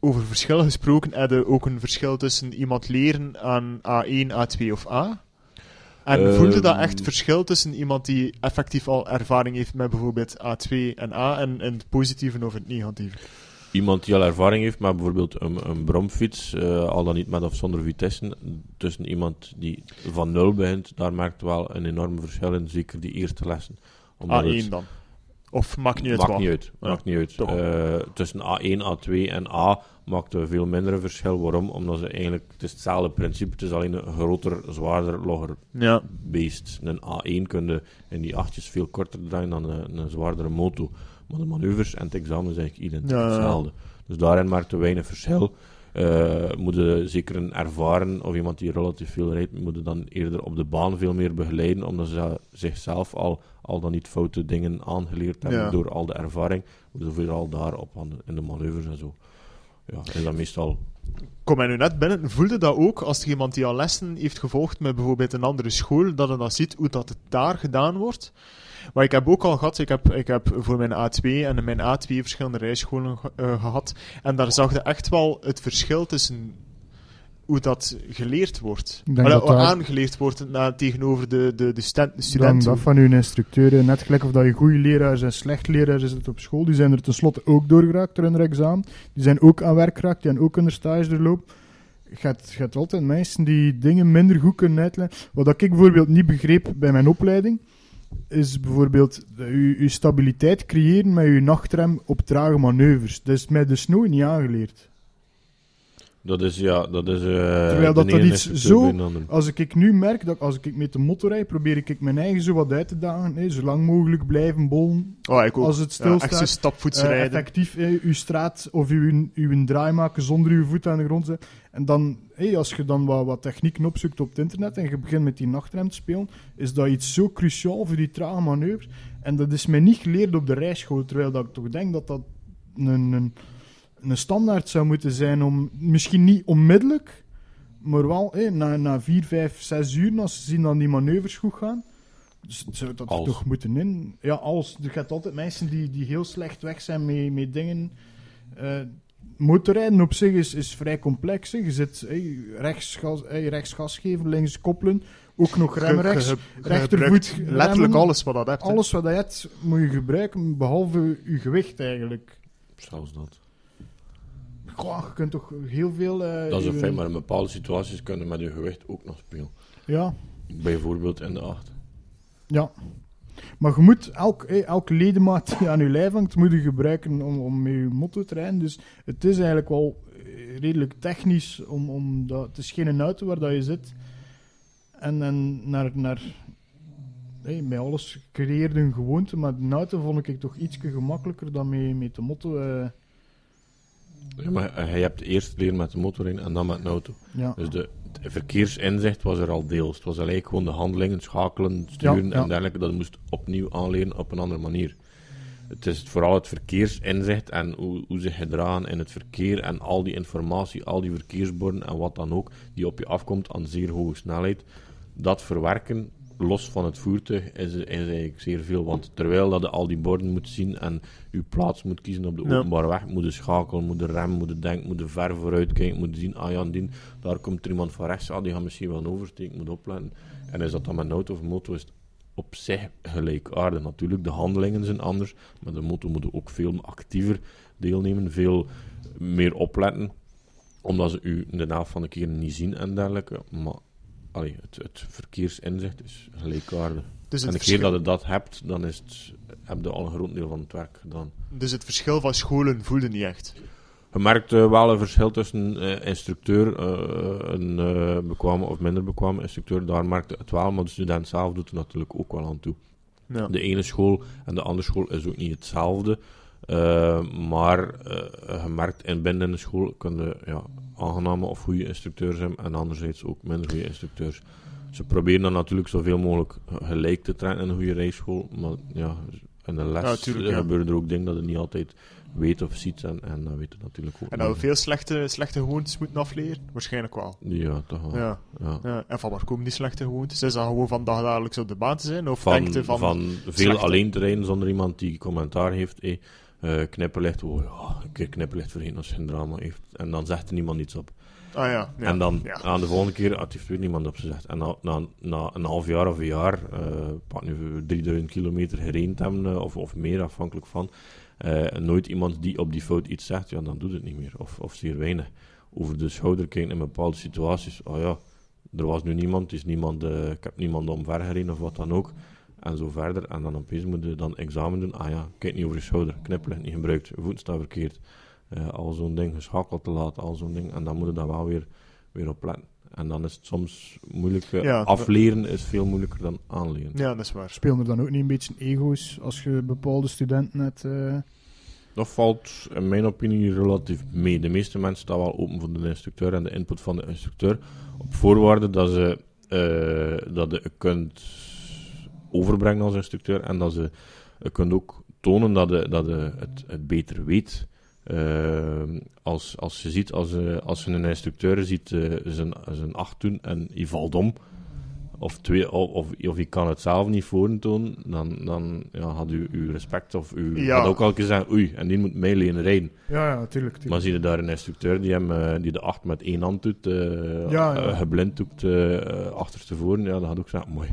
over verschil gesproken, heb je ook een verschil tussen iemand leren aan A1, A2 of A? En Ehm. voelde dat echt verschil tussen iemand die effectief al ervaring heeft met bijvoorbeeld A2 en A en, en het positieve of het negatieve? Iemand die al ervaring heeft met bijvoorbeeld een, een bromfiets, eh, al dan niet met of zonder vitessen, tussen iemand die van nul begint, daar merkt wel een enorm verschil in, zeker die eerste lessen. Omdat A1 het- dan? Of maakt niet uit maakt wat? niet uit. Ja, Maakt niet uit. Eh, tussen A1, A2 en A maakt veel minder verschil. Waarom? Omdat ze eigenlijk, het is hetzelfde principe, het is alleen een groter, zwaarder, logger Ja. beest. Een A1 kun je in die achtjes veel korter draaien dan een, een zwaardere moto. Maar de manoeuvres en het examen is eigenlijk identiek Ja, hetzelfde. Dus daarin maakt er weinig verschil. Eh moet je zeker een ervaren of iemand die relatief veel rijdt, moet je dan eerder op de baan veel meer begeleiden, omdat ze zichzelf al, al dan niet foute dingen aangeleerd hebben Ja. door al de ervaring. Moet je vooral daarop in de manoeuvres en zo. Ja, is dat meestal Kom mij nu net binnen, voelde dat ook als iemand die al lessen heeft gevolgd met bijvoorbeeld een andere school, dat je dan ziet hoe dat het daar gedaan wordt? Maar ik heb ook al gehad, ik heb, ik heb voor mijn A2 en mijn A2 verschillende rijscholen eh, gehad. En daar zag je echt wel het verschil tussen hoe dat geleerd wordt. Allee, dat aangeleerd wordt na, tegenover de, de, de, de Dan studenten. dat van uw instructeuren, net gelijk of dat je goede leraars en slecht leraars zit op school, die zijn er tenslotte ook doorgeraakt door hun examen. Die zijn ook aan werk geraakt, die hebben ook hun stage doorlopen. Je hebt, hebt altijd mensen die dingen minder goed kunnen uitleggen. Wat ik bijvoorbeeld niet begreep bij mijn opleiding, is bijvoorbeeld je stabiliteit creëren met je nachtrem op trage manoeuvres. Dat is mij dus nooit niet aangeleerd. Dat is, ja, dat is... eh Terwijl dat dat iets zo-. Als ik nu merk dat als ik met de motor rijd, probeer ik mijn eigen zo wat uit te dagen. Hè, zo lang mogelijk blijven bollen. Oh, ik ook. Als het Ja, echt stilstaat. stapvoets Eh, rijden. effectief eh, uw straat of uw, uw draai maken zonder uw voet aan de grond zetten. En dan, hey, als je dan wat, wat technieken opzoekt op het internet en je begint met die nachtrem te spelen, is dat iets zo cruciaal voor die trage manoeuvres. En dat is mij niet geleerd op de rijschool, terwijl dat ik toch denk dat dat een, een, een standaard zou moeten zijn om, misschien niet onmiddellijk, maar wel na, na 4, 5, 6 uur, als ze zien dat die manoeuvres goed gaan. Dus zou dat er Als. toch moeten in. Ja, als. Er gaat altijd mensen die, die heel slecht weg zijn met, met dingen. Eh, motorrijden op zich is, is vrij complex. hè. Je zit rechts, gas, rechts gas geven, links koppelen. Ook nog remmen rechts. Je- je- je rechtervoet letterlijk alles wat dat hebt. Alles wat je hebt, moet je gebruiken, behalve je gewicht eigenlijk. Zelfs dat. Goh, je kunt toch heel veel... eh, Dat is een feit, maar in bepaalde situaties kunnen met je gewicht ook nog spelen. Ja, Bijvoorbeeld in de acht. ja. Maar je moet elk, eh, elk ledemaat die aan je lijf hangt, moet je gebruiken om, om met je motto te rijden. Dus het is eigenlijk wel eh, redelijk technisch, om, om dat, het is geen auto waar dat je zit. En, en naar, naar hey, bij alles creëerde een gewoonte, maar een auto vond ik toch iets gemakkelijker dan met, met de motto. Ja, maar eh, je hebt eerst leren met de motor in en dan met een auto. ja. Dus de, het verkeersinzicht was er al deels. Het was eigenlijk gewoon de handelingen, schakelen, sturen ja. en dergelijke. Dat moest opnieuw aanleren op een andere manier. Het is vooral het verkeersinzicht en hoe, hoe ze gedragen in het verkeer en al die informatie, al die verkeersborden en wat dan ook, die op je afkomt aan zeer hoge snelheid. Dat verwerken, los van het voertuig, is, is eigenlijk zeer veel. Want terwijl dat je al die borden moet zien en je plaats moet kiezen op de openbare weg, moet je schakelen, moet je remmen, moet je denken, moet je ver vooruit kijken, moet je zien, ah ja, die, daar komt er iemand van rechts, ah, die gaat misschien wel oversteken, moet opletten. En is dat dan met een auto of motor, is het op zich gelijkaardig. Natuurlijk, de handelingen zijn anders, maar de motor moet ook veel actiever deelnemen, veel meer opletten, omdat ze u de helft van de keren niet zien en dergelijke. Maar allee, het, het verkeersinzicht is gelijkaardig. Dus en de keer dat je dat hebt, dan is het, heb je al een groot deel van het werk gedaan. dus het verschil van scholen voelde niet echt. Je merkt wel een verschil tussen eh, instructeur, eh, een eh, bekwame of minder bekwame instructeur. Daar merkte het wel, maar de student zelf doet er natuurlijk ook wel aan toe. Ja. De ene school en de andere school is ook niet hetzelfde. Eh, maar eh, je merkt in binnen de school kunnen ja, aangename of goede instructeurs hebben en anderzijds ook minder goede instructeurs. Ze proberen dan natuurlijk zoveel mogelijk gelijk te trainen in een goede rijschool, maar ja, in de les Ja, tuurlijk, ja. gebeuren er ook dingen dat je niet altijd weet of ziet en, en dat weet je natuurlijk ook En dat we veel slechte, slechte gewoontes moeten afleren? Waarschijnlijk wel. Ja, toch wel. Ja. Ja. Ja. En van waar komen die slechte gewoontes? Is dat gewoon van dagelijks op de baan te zijn? Of Van, van, van... veel slechte- alleen te rijden zonder iemand die commentaar heeft. eh, eh, knipperlicht, oh ja, een keer knipperlicht vergeten als je een drama heeft. En dan zegt er niemand iets op. Ah ja. ja. en dan Ja. aan de volgende keer had heeft weer niemand op gezegd. En na, na, na een half jaar of een jaar, eh pak nu 3000 kilometer gereden te hebben, eh, of, of meer afhankelijk van, nooit iemand die op die fout iets zegt, ja, dan doet het niet meer. Of, of zeer weinig. Over de schouder kijken in bepaalde situaties, oh ja, er was nu niemand, is niemand, ik heb niemand omver gereden of wat dan ook. En zo verder. En dan opeens moet je dan examen doen. Ah ja, kijk niet over je schouder. Knipperlicht niet gebruikt. Je voet staat verkeerd. Eh, al zo'n ding geschakeld te laat. Al zo'n ding. En dan moet je daar wel weer, weer op letten. En dan is het soms moeilijk. eh, Ja, afleren is veel moeilijker dan aanleren. ja, dat is waar. Spelen er dan ook niet een beetje ego's als je bepaalde studenten hebt? eh, Dat valt in mijn opinie relatief mee. De meeste mensen staan wel open voor de instructeur en de input van de instructeur. Op voorwaarde dat, ze, eh, dat je kunt overbrengen als instructeur en dat ze je kunt ook tonen dat je, dat je het, het beter weet. Eh, als, als je ziet, als, je- als je een instructeur ziet eh, zijn, zijn acht doen en hij valt om, of, twee, of, of, of je kan het zelf niet voortonen, dan, dan ja, had u uw respect of u Ja. had ook al zeggen, oei, en die moet mij leren rijden. ja, ja, tuurlijk. tuurlijk. Maar zie je daar een instructeur die, hem, die de acht met één hand doet, Ja, ja. geblind doet uh, achterstevoren, ja, dan had ik zeggen, mooi,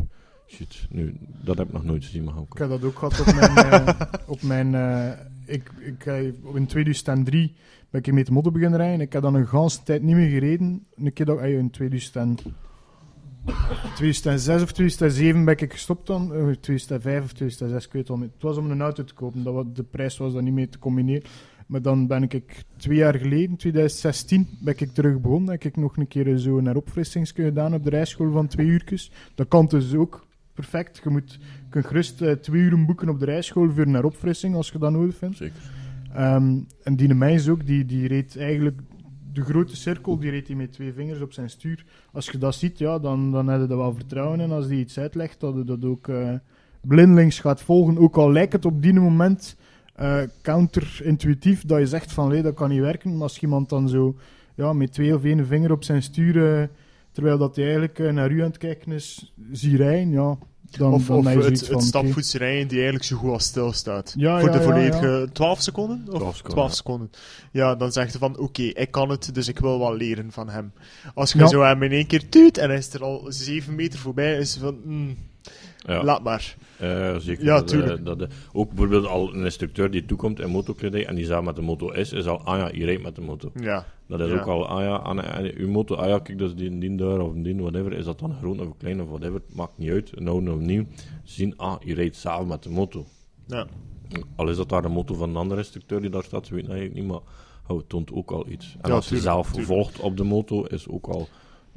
shit, nu, dat heb ik nog nooit gezien, maar ook. Ik heb dat ook gehad op mijn... eh, op mijn eh, ik, ik, eh, in 2003 ben ik met de motor beginnen rijden. Ik heb dan een ganse tijd niet meer gereden. Een keer dat in 2000, 2006 of 2007 ben ik gestopt dan. Eh, 2005 of 2006, ik weet het al niet. Het was om een auto te kopen. Dat, was- de prijs was dan niet meer te combineren. Maar dan ben ik twee jaar geleden, 2016, ben ik terug begonnen. Heb ik nog een keer zo een opfrissingsje gedaan op de rijschool van twee uurtjes. Dat kan dus ook perfect. Je moet je kunt gerust eh, twee uur boeken op de rijschool voor een opfrissing, als je dat nodig vindt. Zeker. Ehm, en die meis ook, die, die reed eigenlijk de grote cirkel, die reed hij met twee vingers op zijn stuur. Als je dat ziet, ja, dan, dan heb je er wel vertrouwen in als die iets uitlegt, dat je dat ook blindelings gaat volgen. Ook al lijkt het op die moment eh counterintuïtief dat je zegt van nee, dat kan niet werken. Maar als iemand dan zo ja, met twee of één vinger op zijn stuur, terwijl dat hij eigenlijk eh, naar u aan het kijken is, zie rijden, ja, dan, Of, dan of het, het van, die eigenlijk zo goed als stilstaat. Ja, Voor ja, de ja, volledige 12 seconden? Of 12 seconden, 12 ja. seconden. Ja, dan zegt hij van, oké, ik kan het, dus ik wil wel leren van hem. Als je Ja. zo hem in één keer tuut en hij is er al 7 meter voorbij, is van, mm, Ja. laat maar. Eh, zeker. Ja, dat, eh, tuurlijk. dat, eh, ook bijvoorbeeld al een instructeur die toekomt in motocredit en die zelf met de moto is, is al, ah ja, je rijdt met de moto. Ja, Dat is Ja. ook al, ah ja, aan, aan, uw moto, ah ja, kijk, dat is die, die daar of die, whatever. Is dat dan groot of klein of whatever, maakt niet uit. Een oude of nieuw. Zien, ah, je rijdt zelf met de moto. ja. Al is dat daar de moto van een andere instructeur die daar staat, weten eigenlijk niet, maar oh, het toont ook al iets. En Ja, als je zelf tuurlijk. volgt op de moto, is ook al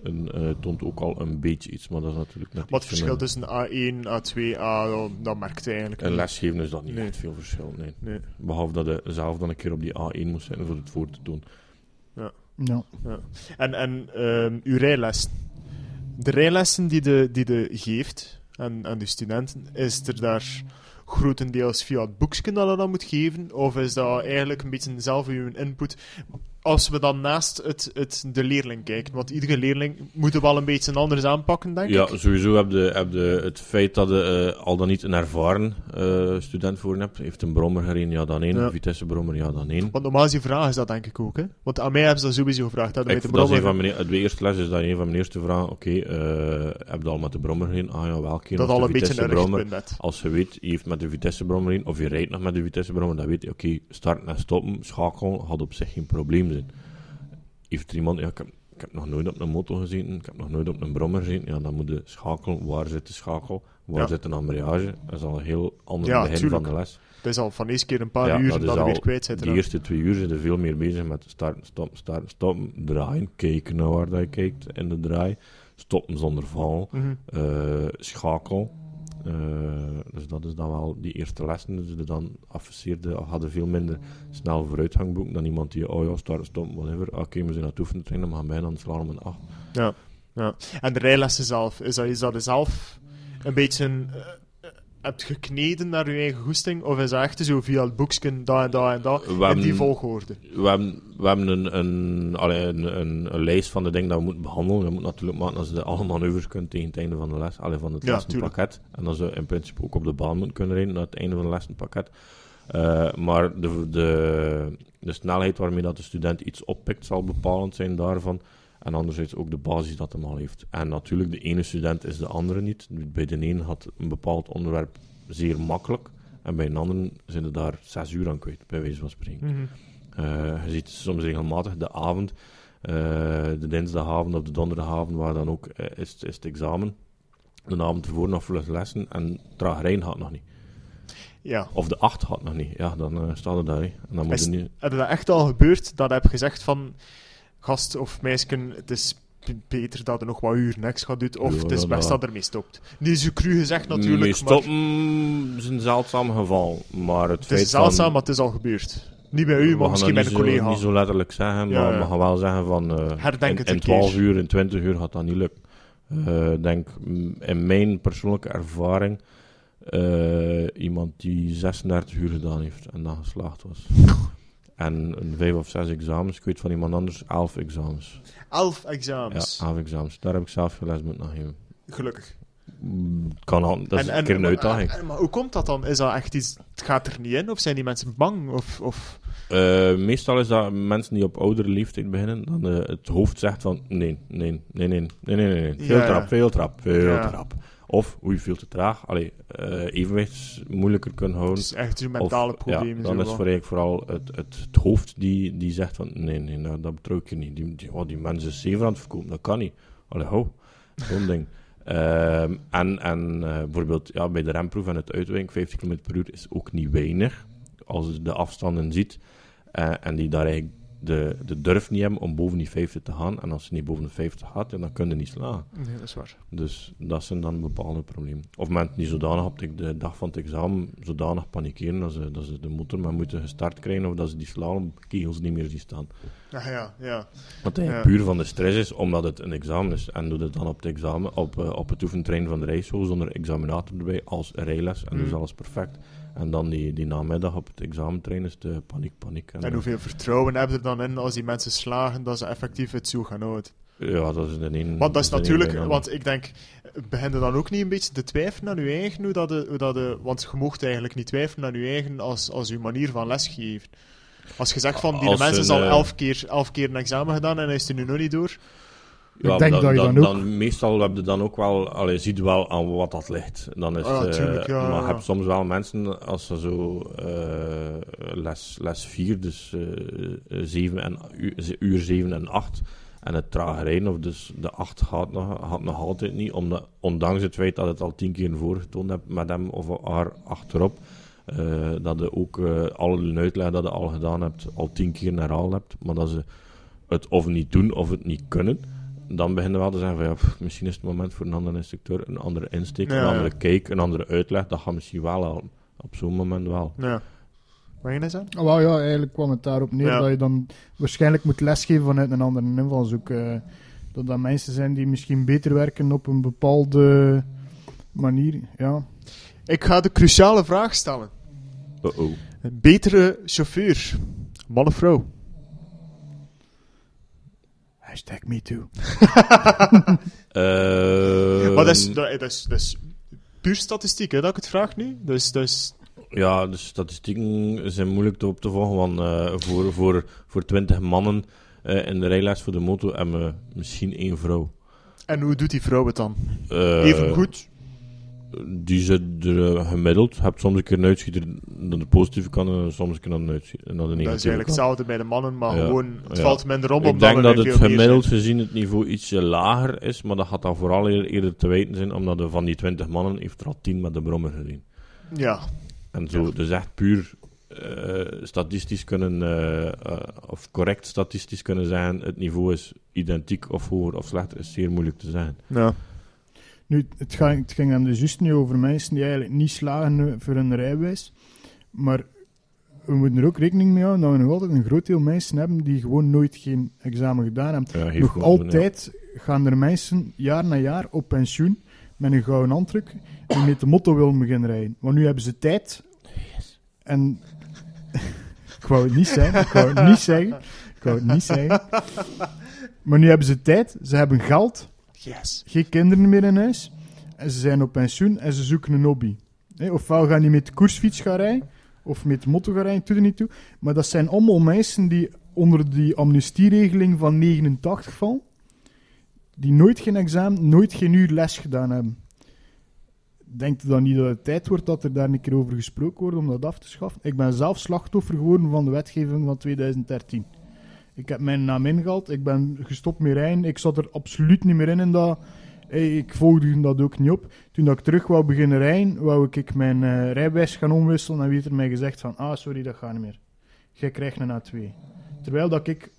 een, eh, toont ook al een beetje iets, maar dat is natuurlijk net Wat het verschil tussen A1, A2, A, dat, merkt hij eigenlijk In niet. lesgeven is dat niet Nee. echt veel verschil, nee. Nee. Behalve dat je zelf dan een keer op die A1 moest zitten voor het voor te doen. Ja. En, en ehm, uw rijlessen. De rijlessen die de, die de geeft aan, aan de studenten, is er daar grotendeels via het boekje dat je dat moet geven? Of is dat eigenlijk een beetje zelf uw input? Als we dan naast het, het, de leerling kijken, want iedere leerling moet wel een beetje anders aanpakken, denk Ja, ik. sowieso heb je, heb je het feit dat je eh, al dan niet een ervaren eh, student voor hebt. Heeft een brommer gereden, ja dan één. Ja. Vitesse brommer, ja dan één. Want normaal is die vraag is dat denk ik ook. Hè? Want aan mij hebben ze dat sowieso gevraagd. Dat Ik, met de dat is een brommer- van mijn, de eerste les is dat een van mijn eerste vragen. Oké, eh, heb je al met de brommer gereden? Ah ja, welke? dat al een beetje Vitesse een brommer. net. Als je weet, je heeft met de Vitesse brommer gereden, of je rijdt nog met de Vitesse brommer, dan weet je, oké, starten en stoppen, schakelen, had op zich geen probleem zijn. Heeft er iemand, ja, ik heb, ik heb nog nooit op een motor gezeten, ik heb nog nooit op een brommer gezeten, ja, dan moet je schakelen, waar zit de schakel, waar Ja. zit een embrayage, dat is al een heel ander Ja, begin tuurlijk. van de les. Het is al van eerste keer een paar Ja, uur je al weer kwijt zit. De eerste twee uur zijn er veel meer bezig met starten, stoppen, starten, stoppen, draaien, kijken naar waar dat je kijkt in de draai, stoppen zonder val, Mhm. eh, schakel. Eh, dus dat is dan wel die eerste lessen. Dus de dan afgestudeerden hadden veel minder snel vooruitgang boeken dan iemand die, oh ja, starten, stoppen, whatever. Oké, we zijn aan het oefenen trainen, maar gaan mij dan slaan om een 8. Ja, ja. En de rijlessen zelf, is dat, is dat zelf een beetje eh, hebt gekneden naar je eigen goesting? Of is dat echt zo via het boekje, dat en dat en dat, in die volgorde? We hebben, we hebben een, een, allee, een, een, een lijst van de dingen dat we moeten behandelen. We moeten natuurlijk maken als je alle manoeuvres kunt tegen het einde van de les, allee, van het Ja, lessenpakket. En dan zou je in principe ook op de baan moeten kunnen rijden naar het einde van het lessenpakket. Eh, maar de, de, de snelheid waarmee dat de student iets oppikt zal bepalend zijn daarvan. En anderzijds ook de basis dat hem al heeft. En natuurlijk, de ene student is de andere niet. Bij de ene had een bepaald onderwerp zeer makkelijk. En bij een andere zijn er daar zes uur aan kwijt, bij wijze van spreken. Mhm. Eh, je ziet soms regelmatig de avond, eh, de dinsdagavond of de donderdagavond, waar dan ook eh, is, is het examen. De avond ervoor nog vlug lessen en traag rijden gaat nog niet. Ja. Of de acht gaat nog niet. Ja, dan staat het daar. En dan moet Is- je nu... Heb je dat echt al gebeurd, dat je hebt gezegd van, gast of meisje, het is beter dat je nog wat uur niks gaat doen, of Ja, het is best dat- ermee stopt? Niet zo cru gezegd natuurlijk, Mee maar is een zeldzaam geval. Maar het, het feit is zeldzaam, van... maar het is al gebeurd. Niet bij u, maar misschien bij een zo- collega. niet zo letterlijk zeggen, Ja, maar we gaan wel zeggen van... eh, Herdenk in, het in een 12 keer. uur, in 20 uur gaat dat niet lukken. Eh, Ik denk, mm, in mijn persoonlijke ervaring, eh, iemand die 36 uur gedaan heeft en dan geslaagd was. en een 5 of 6 examens, ik weet van iemand anders, 11 examens. Elf Ja, examens. 11 examens. Daar heb ik zelf les moeten geven. Gelukkig. Mm, Kan al, dat is En- een keer een uitdaging. en- Maar hoe komt dat dan? Is dat echt iets, het gaat er niet in? Of zijn die mensen bang? Of, of... Eh, meestal is dat mensen die op oudere leeftijd beginnen, dan eh, het hoofd zegt van nee, nee, nee, nee, nee, nee, nee, veel Ja, ja. trap, veel trap, veel Ja. trap. Of, oei, veel te traag. Allee, eh evenwicht moeilijker kunnen Het houden. is echt Of, mentale ja, probleem. dan zo is voor eigenlijk vooral het, het, het hoofd die, die zegt van nee, nee, nou, dat betrouw ik je niet. Die, die, oh, die mensen is zeven aan het verkopen, dat kan niet. Allee, ho, zo'n ding. Ehm, en en eh, bijvoorbeeld ja, bij de remproef en het uitwijken, 50 km per uur is ook niet weinig. Als je de afstanden ziet eh, en die daar eigenlijk de, de durf niet hebben om boven die 50 te gaan. En als je niet boven de 50 gaat, dan kun je niet slagen. Nee, dat is waar. Dus dat zijn dan bepaalde problemen. Of mensen die zodanig op de, de dag van het examen zodanig panikeren dat ze, dat ze de motor maar moeten gestart krijgen of dat ze die slalomkegels niet meer zien staan. Ja, ja, ja. Wat eigenlijk Ja. puur van de stress is, omdat het een examen is. En doe het dan op het examen, op, eh, op het oefentrein van de rijschool zonder examinator erbij als rijles. En dus Mm. alles perfect. En dan die, die namiddag op het examentrein is het paniek, paniek. En eh, hoeveel vertrouwen heb je er dan in als die mensen slagen dat ze effectief het zo gaan houden? Ja, dat is de een. Want dat is de natuurlijk, want ik denk, begin je dan ook niet een beetje te twijfelen aan je eigen, hoe dat de, hoe dat de, want je mocht eigenlijk niet twijfelen aan je eigen als, als je manier van lesgeven. Als je zegt van, die mensen is al eh, elf keer, elf keer een examen gedaan en hij is er nu nog niet door. Ja, Ik denk dan, dat je dan, dan ook- dan meestal heb je dan ook wel, allee, ziet je wel aan wat dat ligt. Dan is, Ah, het, eh, tuurlijk, ja, maar ja. je hebt soms wel mensen, als ze zo eh, les, les 4, dus eh 7 en, uur, uur 7 en 8, en het trage rijden, of dus de 8 gaat nog, gaat nog altijd niet, omdat, ondanks het feit dat het al 10 keer voorgetoond hebt met hem of haar achterop, eh, dat je ook eh alle uitleg dat je al gedaan hebt, al 10 keer herhaald hebt, maar dat ze het of niet doen of het niet kunnen dan beginnen we wel te zeggen van ja, pff, misschien is het moment voor een andere instructeur, een andere insteek, Ja, een andere kijk, een andere uitleg. Dat gaat misschien wel helpen. Op zo'n moment wel. Ja. Wat ging je zeggen? Oh, wel, ja, eigenlijk kwam het daarop neer Ja. dat je dan waarschijnlijk moet lesgeven vanuit een andere invalshoek. eh dat dat mensen zijn die misschien beter werken op een bepaalde manier. Ja. Ik ga de cruciale vraag stellen. Uh-oh. Een betere chauffeur, man of vrouw? Hashtag me too. Ehm, maar dat is, dat, dat is, dat is puur statistiek, hè, dat ik het vraag nu. Dus, dus Ja, de statistieken zijn moeilijk te op te volgen, want eh, voor, voor, voor 20 mannen eh, in de rijles voor de moto hebben we misschien één vrouw. En hoe doet die vrouw het dan? Eh, Even goed? Die zit er eh, gemiddeld. Je hebt soms een keer een uitschieter naar de positieve kant en soms een keer de, uitschieter, naar de Dat negatieve is eigenlijk kant. hetzelfde bij de mannen, maar Ja. gewoon, het Ja. valt minder om Ik denk dat het gemiddeld zijn. gezien het niveau ietsje lager is, maar dat gaat dan vooral eer- eerder te wijten zijn, omdat er van die 20 mannen heeft er al 10 met de brommer gezien. Ja, En zo, dus echt puur eh, statistisch kunnen, eh, of correct statistisch kunnen zeggen, het niveau is identiek of hoger of slechter, is zeer moeilijk te zeggen. ja. Nu, het, ga, het ging dan dus juist nu over mensen die eigenlijk niet slagen eh, voor een rijbewijs. Maar we moeten er ook rekening mee houden dat we nog altijd een groot deel mensen hebben die gewoon nooit geen examen gedaan hebben. Ja, Nog gewoon- ja. altijd gaan er mensen jaar na jaar op pensioen met een gouden handdruk die met de motto willen beginnen rijden. Want nu hebben ze tijd. En ik wou het niet zeggen, ik wou het niet zeggen, ik wou het niet zeggen. Maar nu hebben ze tijd, ze hebben geld, Geen kinderen meer in huis. En ze zijn op pensioen en ze zoeken een hobby. Ofwel gaan die met koersfiets gaan rijden, of met motto gaan rijden, doet niet toe. Maar dat zijn allemaal mensen die onder die amnestieregeling van 89 vallen, die nooit geen examen, nooit geen uur les gedaan hebben. Denkt u dan niet dat het tijd wordt dat er daar een keer over gesproken wordt om dat af te schaffen? Ik ben zelf slachtoffer geworden van de wetgeving van 2013. Ik heb mijn naam ingehaald, ik ben gestopt met rijden, ik zat er absoluut niet meer in en dat... Ik volgde dat ook niet op. Toen dat ik terug wou beginnen rijden, wou ik, mijn eh, rijbewijs gaan omwisselen en wie er mij gezegd van, ah sorry, dat gaat niet meer. Jij krijgt een A2. Terwijl dat ik,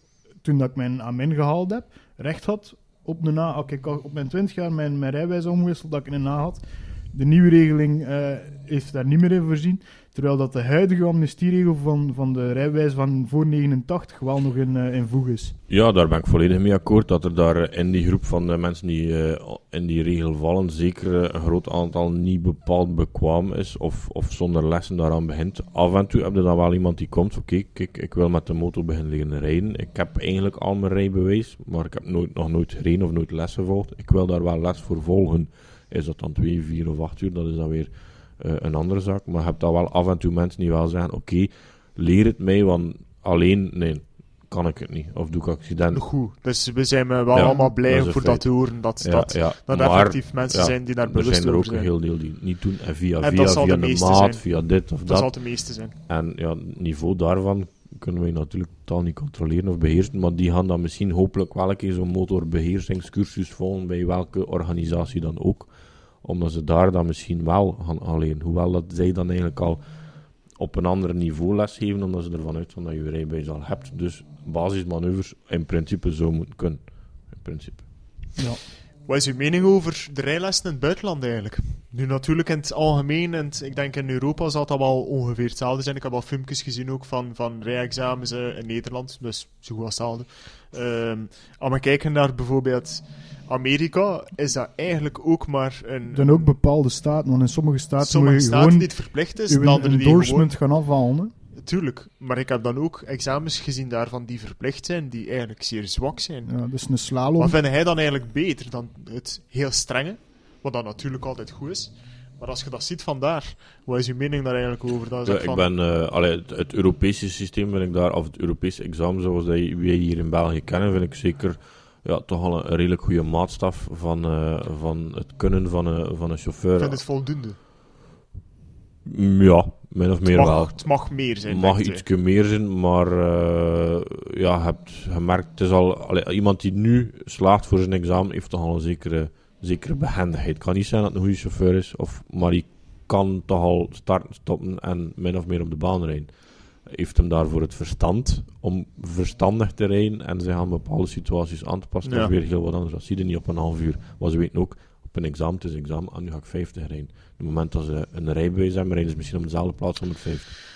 toen dat ik mijn A-min gehaald heb, recht had op een A. Als op mijn 20 jaar mijn, mijn rijbewijs omwissel, dat ik een A had. De nieuwe regeling eh, heeft daar niet meer in voorzien. Terwijl dat de huidige amnestieregel van, van de rijbewijs van voor 89 wel nog in, eh, in voeg is. Ja, daar ben ik volledig mee akkoord. Dat er daar eh, in die groep van de mensen die eh, in die regel vallen, zeker eh, een groot aantal niet bepaald bekwaam is of, of zonder lessen daaraan begint. Af en toe heb je dan wel iemand die komt, oké, kijk, ik wil met de motor beginnen rijden. Ik heb eigenlijk al mijn rijbewijs, maar ik heb nooit, nog nooit gereden of nooit les gevolgd. Ik wil daar wel les voor volgen. Is dat dan twee, vier of acht uur, dat is dan weer eh, een andere zaak. Maar je hebt dan wel af en toe mensen die wel zeggen, oké, leer het mij, want alleen, nee, kan ik het niet. Of doe ik accident. Goed. Dus we zijn wel Ja, allemaal dat blij een voor feit. dat te horen. Dat, Ja, dat, ja, dat er maar effectief mensen zijn die daar er bewust zijn er ook over een zijn. heel deel die niet doen. En via En via, dat via de maat, zijn. via dit of Dat dat. zal de meeste zijn. En ja, het niveau daarvan kunnen we natuurlijk totaal niet controleren of beheersen. Maar die gaan dan misschien hopelijk wel een keer zo'n motorbeheersingscursus volgen bij welke organisatie dan ook. Omdat ze daar dan misschien wel gaan alleen. Hoewel dat zij dan eigenlijk al op een ander niveau lesgeven, omdat ze ervan uitgaan dat je rijbewijs al hebt. Dus basismanoeuvres in principe zo moeten kunnen. In principe. Ja. Wat is uw mening over de rijlessen in het buitenland eigenlijk? Nu natuurlijk in het algemeen, en ik denk in Europa zal dat wel ongeveer hetzelfde zijn. Ik heb al filmpjes gezien ook van, van rijexamens eh, in Nederland, dus zo goed als hetzelfde. Ehm als we kijken naar bijvoorbeeld Amerika, is dat eigenlijk ook maar een... Dan ook bepaalde staten, want in sommige staten sommige moet je staten gewoon die het verplicht is, gewoon... endorsement gaan afhalen. hè. Tuurlijk, maar ik heb dan ook examens gezien daarvan die verplicht zijn, die eigenlijk zeer zwak zijn. Ja, dat is een slalom. Wat vind hij dan eigenlijk beter dan het heel strenge? Wat dan natuurlijk altijd goed is. Maar als je dat ziet vandaar, wat is uw mening daar eigenlijk over? Dat is Ja, ik van, ben, eh, allee, het, het Europese systeem vind ik daar, of het Europese examen zoals dat wij hier in België kennen, vind ik zeker ja, toch al een, een redelijk goede maatstaf van, eh, van het kunnen van een, van een ik chauffeur. vind het voldoende. Mm, Ja, min of meer het, wel. mag, het mag meer zijn. mag denkt iets meer zijn, maar eh, ja, je hebt gemerkt, het is al, allee, iemand die nu slaagt voor zijn examen, heeft toch al een zekere, zekere behendigheid. Het kan niet zijn dat het een goede chauffeur is, of, maar die kan toch al starten, stoppen en min of meer op de baan rijden. Heeft hem daarvoor het verstand om verstandig te rijden en zich aan bepaalde situaties aan te passen. Dat is weer heel wat anders. Dat zie je niet op een half uur. Maar ze weten ook, op een examen, het is een examen, en nu ga ik 50 rijden. Op het moment dat ze een rijbewijs hebben, rijden ze misschien op dezelfde plaats 150.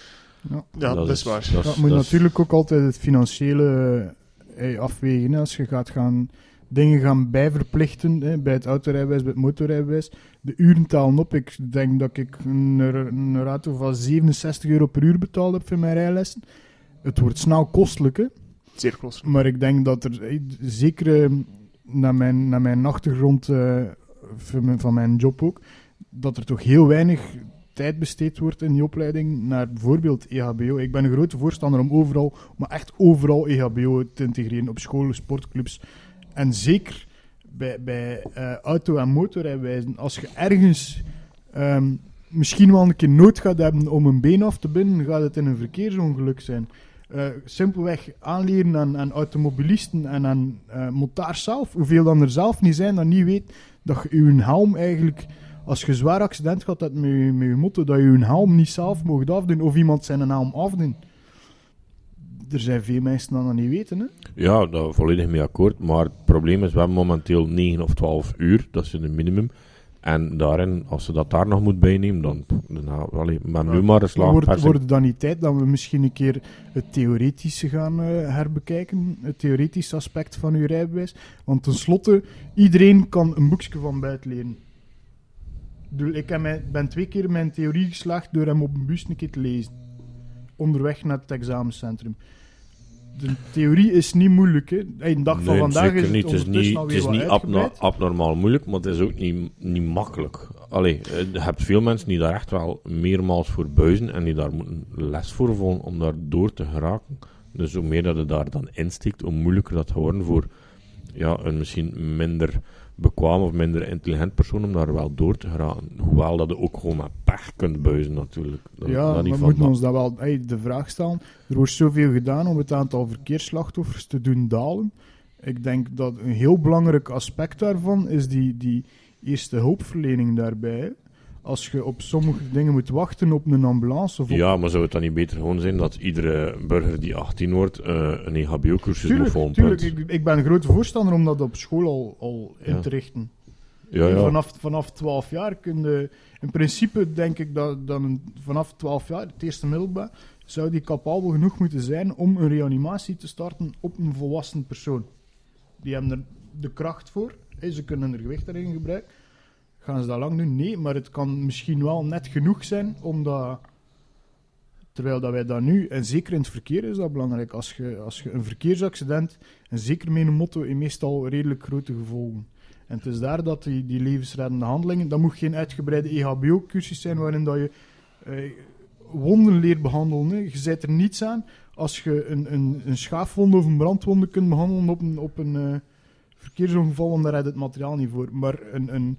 Ja. Ja, dat, is waar. dat Dat is- moet dat is- natuurlijk ook altijd het financiële eh, afwegen. Als je gaat gaan dingen gaan bijverplichten hè, bij het autorijbewijs, bij het motorrijbewijs. De uren talen op. Ik denk dat ik een, een rato van 67 euro per uur betaald heb voor mijn rijlessen. Het wordt snel kostelijk, hè. Zeer. Maar ik denk dat er, eh, zeker eh, naar mijn, naar mijn achtergrond eh, van, mijn, van mijn job ook, dat er toch heel weinig tijd besteed wordt in die opleiding naar bijvoorbeeld EHBO. Ik ben een grote voorstander om overal, maar echt overal EHBO te integreren op scholen, sportclubs. En zeker bij, bij eh, auto- en motorrijbewijzen. Als je ergens ehm, misschien wel een keer nood gaat hebben om een been af te binden, gaat het in een verkeersongeluk zijn. Eh, simpelweg aanleren aan, aan automobilisten en aan motards zelf. Hoeveel dan er zelf niet zijn, dat niet weet dat je je helm eigenlijk, als je zwaar accident hebt met je, met je motor, dat je je helm niet zelf mocht afdoen of iemand zijn helm afdoen. Er zijn veel mensen die dat niet weten. Hè? Ja, daar volledig mee akkoord. Maar het probleem is, we hebben momenteel 9 of 12 uur. Dat is een minimum. En daarin, als ze dat daar nog moet bijnemen, dan... Nou, allee, maar nu maar een slag Wordt, het dan niet tijd dat we misschien een keer het theoretische gaan eh, herbekijken? Het theoretische aspect van uw rijbewijs? Want tenslotte, iedereen kan een boekje van buiten leren. Ik bedoel, Ik heb mijn- ben twee keer mijn theorie geslaagd door hem op een bus een keer te lezen. Onderweg naar het examencentrum. De theorie is niet moeilijk. Hè. De dag van Nee, vandaag is het niet. Het is niet, het is niet abno- abnormaal moeilijk, maar het is ook niet, niet makkelijk. Allee, eh, je hebt veel mensen die daar echt wel meermaals voor buizen en die daar moeten les voor volgen om daar door te geraken. Dus hoe meer dat je daar dan insteekt, hoe moeilijker dat worden voor ja, een misschien minder bekwaam of minder intelligent persoon om daar wel door te geraken. Hoewel dat je ook gewoon met pech kunt buizen natuurlijk. Dat, Ja, dat niet we moeten ons dat wel hey, de vraag stellen. Er wordt zoveel gedaan om het aantal verkeersslachtoffers te doen dalen. Ik denk dat een heel belangrijk aspect daarvan is die, die eerste hulpverlening daarbij. Als je op sommige dingen moet wachten op een ambulance of op Ja, maar zou het dan niet beter gewoon zijn dat iedere burger die 18 wordt eh, een EHBO-cursus moet Tuurlijk, volgen? tuurlijk ik, ik ben een grote voorstander om dat op school al, al in te richten. Ja, ja. Vanaf, vanaf 12 jaar kun je... In principe denk ik dat, dat een, vanaf 12 jaar, het eerste middelbaar, zou die capabel genoeg moeten zijn om een reanimatie te starten op een volwassen persoon. Die hebben er de kracht voor. Ze kunnen er gewicht erin gebruiken. Gaan ze dat lang doen? Nee, maar het kan misschien wel net genoeg zijn, omdat... Terwijl dat wij dat nu, en zeker in het verkeer is dat belangrijk, als je, als je een verkeersaccident, en zeker met een motto, heeft meestal redelijk grote gevolgen. En het is daar dat die, die levensreddende handelingen, dat moet geen uitgebreide EHBO-cursus zijn waarin dat je eh, wonden leert behandelen. Je zet er niets aan als je een, een, een schaafwonde of een brandwonde kunt behandelen op een, op een eh, verkeersongeval, want daar heb het materiaal niet voor. Maar een, een,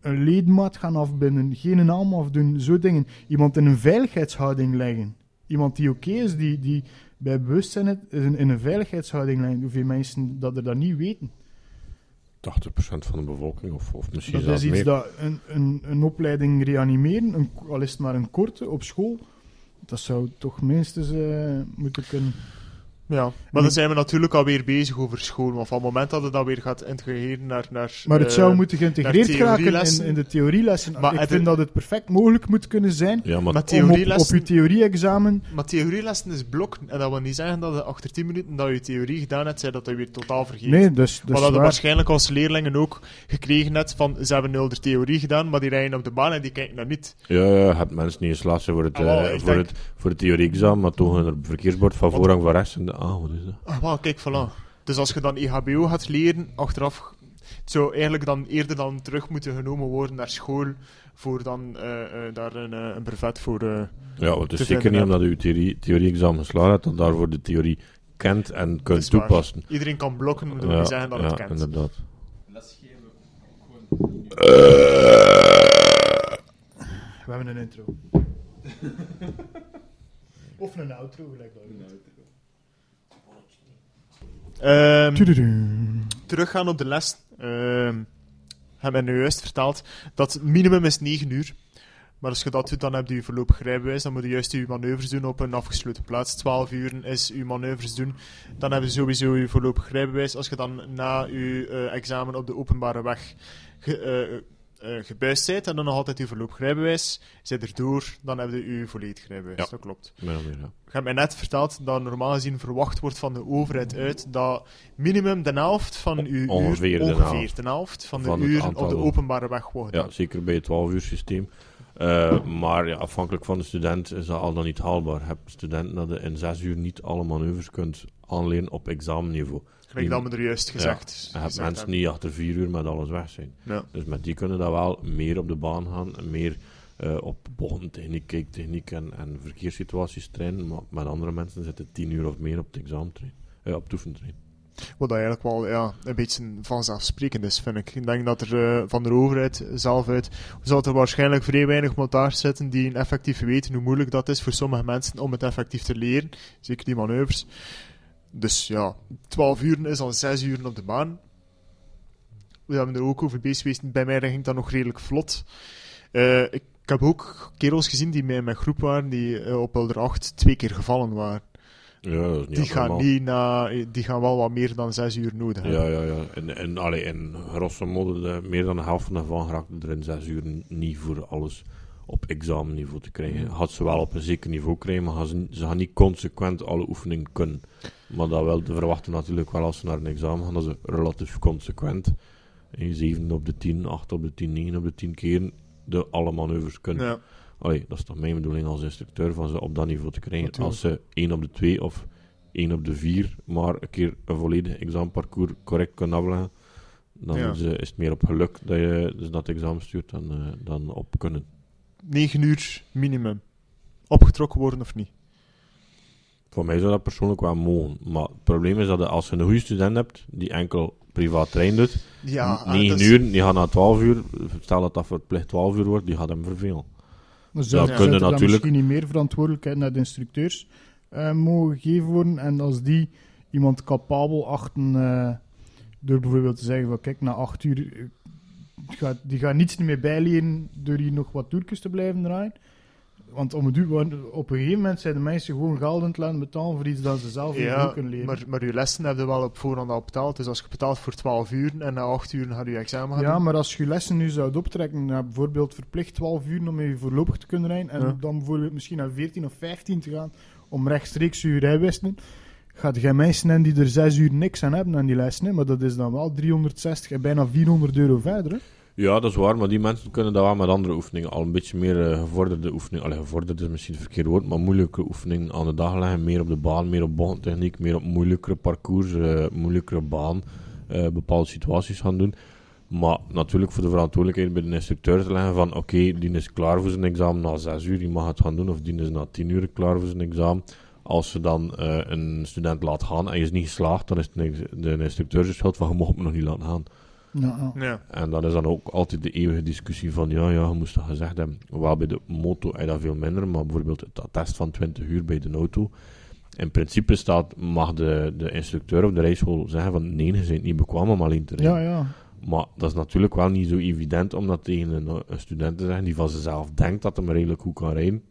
een ledemaat gaan afbinden, geen naam afdoen, zo dingen. Iemand in een veiligheidshouding leggen. Iemand die oké is, die, die bij bewustzijn is, in, in een veiligheidshouding leggen. Hoeveel mensen dat er dat niet weten. 80% van de bevolking, of, of misschien Dat zelfs is iets meer. dat een, een, een opleiding reanimeren, een, al is het maar een korte op school, dat zou toch minstens eh, moeten kunnen. Ja, maar dan zijn we natuurlijk alweer bezig over school. Want van het moment dat het dan weer gaat integreren naar... naar Maar het eh, zou moeten geïntegreerd raken in, in de theorielessen. Maar ik vind dat het perfect mogelijk moet kunnen zijn Ja, maar op, je theorie-examen... Maar theorielessen is blok. En dat wil niet zeggen dat je achter 10 minuten dat je theorie gedaan hebt, zei dat je weer totaal vergeet. Nee, dus, maar dus dat je waar. waarschijnlijk als leerlingen ook gekregen hebt van ze hebben nul de theorie gedaan, maar die rijden op de baan en die kijken naar niet. ja, ja, je hebt mensen niet geslaagd zijn voor het, Ah, wel, eh, voor denk- het, voor het theorie-examen, maar toch een verkeersbord van Want- voorrang van rechts. En de, ah, wat is dat? Ah, wel, kijk, voilà. Dus als je dan E EHBO gaat leren, achteraf, het zou eigenlijk dan eerder dan terug moeten genomen worden naar school, voor dan eh, eh, daar een, eh, een brevet voor... eh, Ja, want het is zeker niet omdat je theorie- theorie-examen geslaagd hebt, dat daarvoor de theorie kent en dat kunt waar. toepassen. Iedereen kan blokken, wil Ja, zeggen dat ja, het kent. inderdaad. Gewoon. We hebben een intro. of een outro, gelijk dat. Tududu. teruggaan op de les. Ehm heb mij nu juist verteld dat het minimum is 9 uur. Maar als je dat doet, dan heb je je voorlopig rijbewijs. Dan moet je juist je manoeuvres doen op een afgesloten plaats. 12 uur is je manoeuvres doen. Dan heb je sowieso je voorlopig rijbewijs. Als je dan na je eh, examen op de openbare weg ge, eh, eh, gebuist bent en dan nog altijd je voorlopig rijbewijs, zit erdoor, dan heb je je volledig rijbewijs. Ja. Dat klopt. Of meer, ja. Je hebt mij net verteld dat normaal gezien verwacht wordt van de overheid uit dat minimum de helft van uw Ongeveer uur, de ongeveer helft de helft van de van uren op de openbare weg wordt Ja, zeker bij het 12 uur systeem. Eh, maar ja, afhankelijk van de student is dat al dan niet haalbaar. Je hebt studenten dat je in 6 uur niet alle manoeuvres kunt aanleren op examenniveau. Gelijk dat me er juist gezegd, Je hebt mensen niet achter 4 uur met alles weg zijn. Ja. Dus met die kunnen dat wel meer op de baan gaan meer eh, op bochtentechniek, kijktechniek en, en verkeerssituaties trainen. Maar met andere mensen zitten 10 uur of meer op het examentrein, eh, op het oefentrein. Wat eigenlijk wel ja, een beetje vanzelfsprekend is, vind ik. Ik denk dat er eh, van de overheid zelf uit zal er waarschijnlijk vrij weinig montage zitten die effectief weten hoe moeilijk dat is voor sommige mensen om het effectief te leren. Zeker die manoeuvres. Dus ja, 12 uur is al 6 uur op de baan. We hebben er ook over bezig geweest. Bij mij ging dat nog redelijk vlot. Eh, ik, ik heb ook kerels gezien die in mijn groep waren, die eh, op Elder 8 twee keer gevallen waren. Ja, niet die, gaan niet na, die gaan wel wat meer dan 6 uur nodig hebben. Ja, ja, ja. En, en allee, in grosso modo, de, meer dan de helft van daarvan raakte er in zes uur n- niet voor alles op examenniveau te krijgen. Had ze wel op een zeker niveau krijgen, maar ze, ze gaan niet consequent alle oefeningen kunnen. Maar dat wel te verwachten natuurlijk wel als ze naar een examen gaan, dat ze relatief consequent, eh, 7 op de 10, 8 op de 10, 9 op de 10 keren, de alle manoeuvres kunnen. Ja. Allee, dat is toch mijn bedoeling als instructeur, van ze op dat niveau te krijgen. Natuurlijk. Als ze 1 op de 2 of 1 op de 4 maar een keer een volledig examenparcours correct kunnen afleggen, dan Ja. is, eh, is het meer op geluk dat je dus dat examen stuurt dan, eh, dan op kunnen. 9 uur minimum. Opgetrokken worden of niet? Voor mij zou dat persoonlijk wel mogen. Maar het probleem is dat als je een goede student hebt die enkel privaat trein doet, Ja, ah, 9 dat is- uur, die gaat na 12 uur, stel dat dat verplicht 12 uur wordt, die gaat hem vervelen. Ja, zou, kunnen dan natuurlijk- misschien niet meer verantwoordelijkheid naar de instructeurs eh, mogen gegeven worden. En als die iemand capabel achten, eh, door bijvoorbeeld te zeggen van kijk, na acht uur eh, gaat, die gaat niets meer bijleren door hier nog wat toertjes te blijven draaien. Want om het op een gegeven moment zijn de mensen gewoon geld aan het laten betalen voor iets dat ze zelf niet Ja, kunnen leren. maar, maar je lessen heb je wel op voorhand al betaald. Dus als je betaalt voor 12 uur en na 8 uur ga je examen gaan Ja, doen. maar als je lessen nu zou optrekken naar bijvoorbeeld verplicht 12 uur om je voorlopig te kunnen rijden, en Ja. dan bijvoorbeeld misschien naar 14 of 15 te gaan om rechtstreeks je rijbewijs te doen, gaat je mensen hebben die er 6 uur niks aan hebben aan die lessen, hè, maar dat is dan wel 360 en bijna 400 euro verder. Hè. Ja, dat is waar, maar die mensen kunnen dat wel met andere oefeningen. Al een beetje meer eh, gevorderde oefeningen. Allee, gevorderd is misschien het verkeerde woord, maar moeilijke oefeningen aan de dag leggen. Meer op de baan, meer op bochtentechniek, meer op moeilijkere parcours, eh, moeilijkere baan, eh, bepaalde situaties gaan doen. Maar natuurlijk voor de verantwoordelijkheid bij de instructeur te leggen van oké, die is klaar voor zijn examen na 6 uur, die mag het gaan doen. Of die is na 10 uur klaar voor zijn examen. Als ze dan een student laat gaan en je is niet geslaagd, dan is de, instructeur zijn schuld van je mag me nog niet laten gaan. Ja. En dat is dan ook altijd de eeuwige discussie van, ja, ja, je moest dat gezegd hebben. Wel, bij de moto heb je dat veel minder, maar bijvoorbeeld het attest van 20 uur bij de auto. In principe staat, mag de, de instructeur of de rijschool zeggen van, nee, je bent niet bekwaam om alleen te rijden. ja, ja. Maar dat is natuurlijk wel niet zo evident om dat tegen een, een student te zeggen die van zichzelf denkt dat hij maar redelijk goed kan rijden.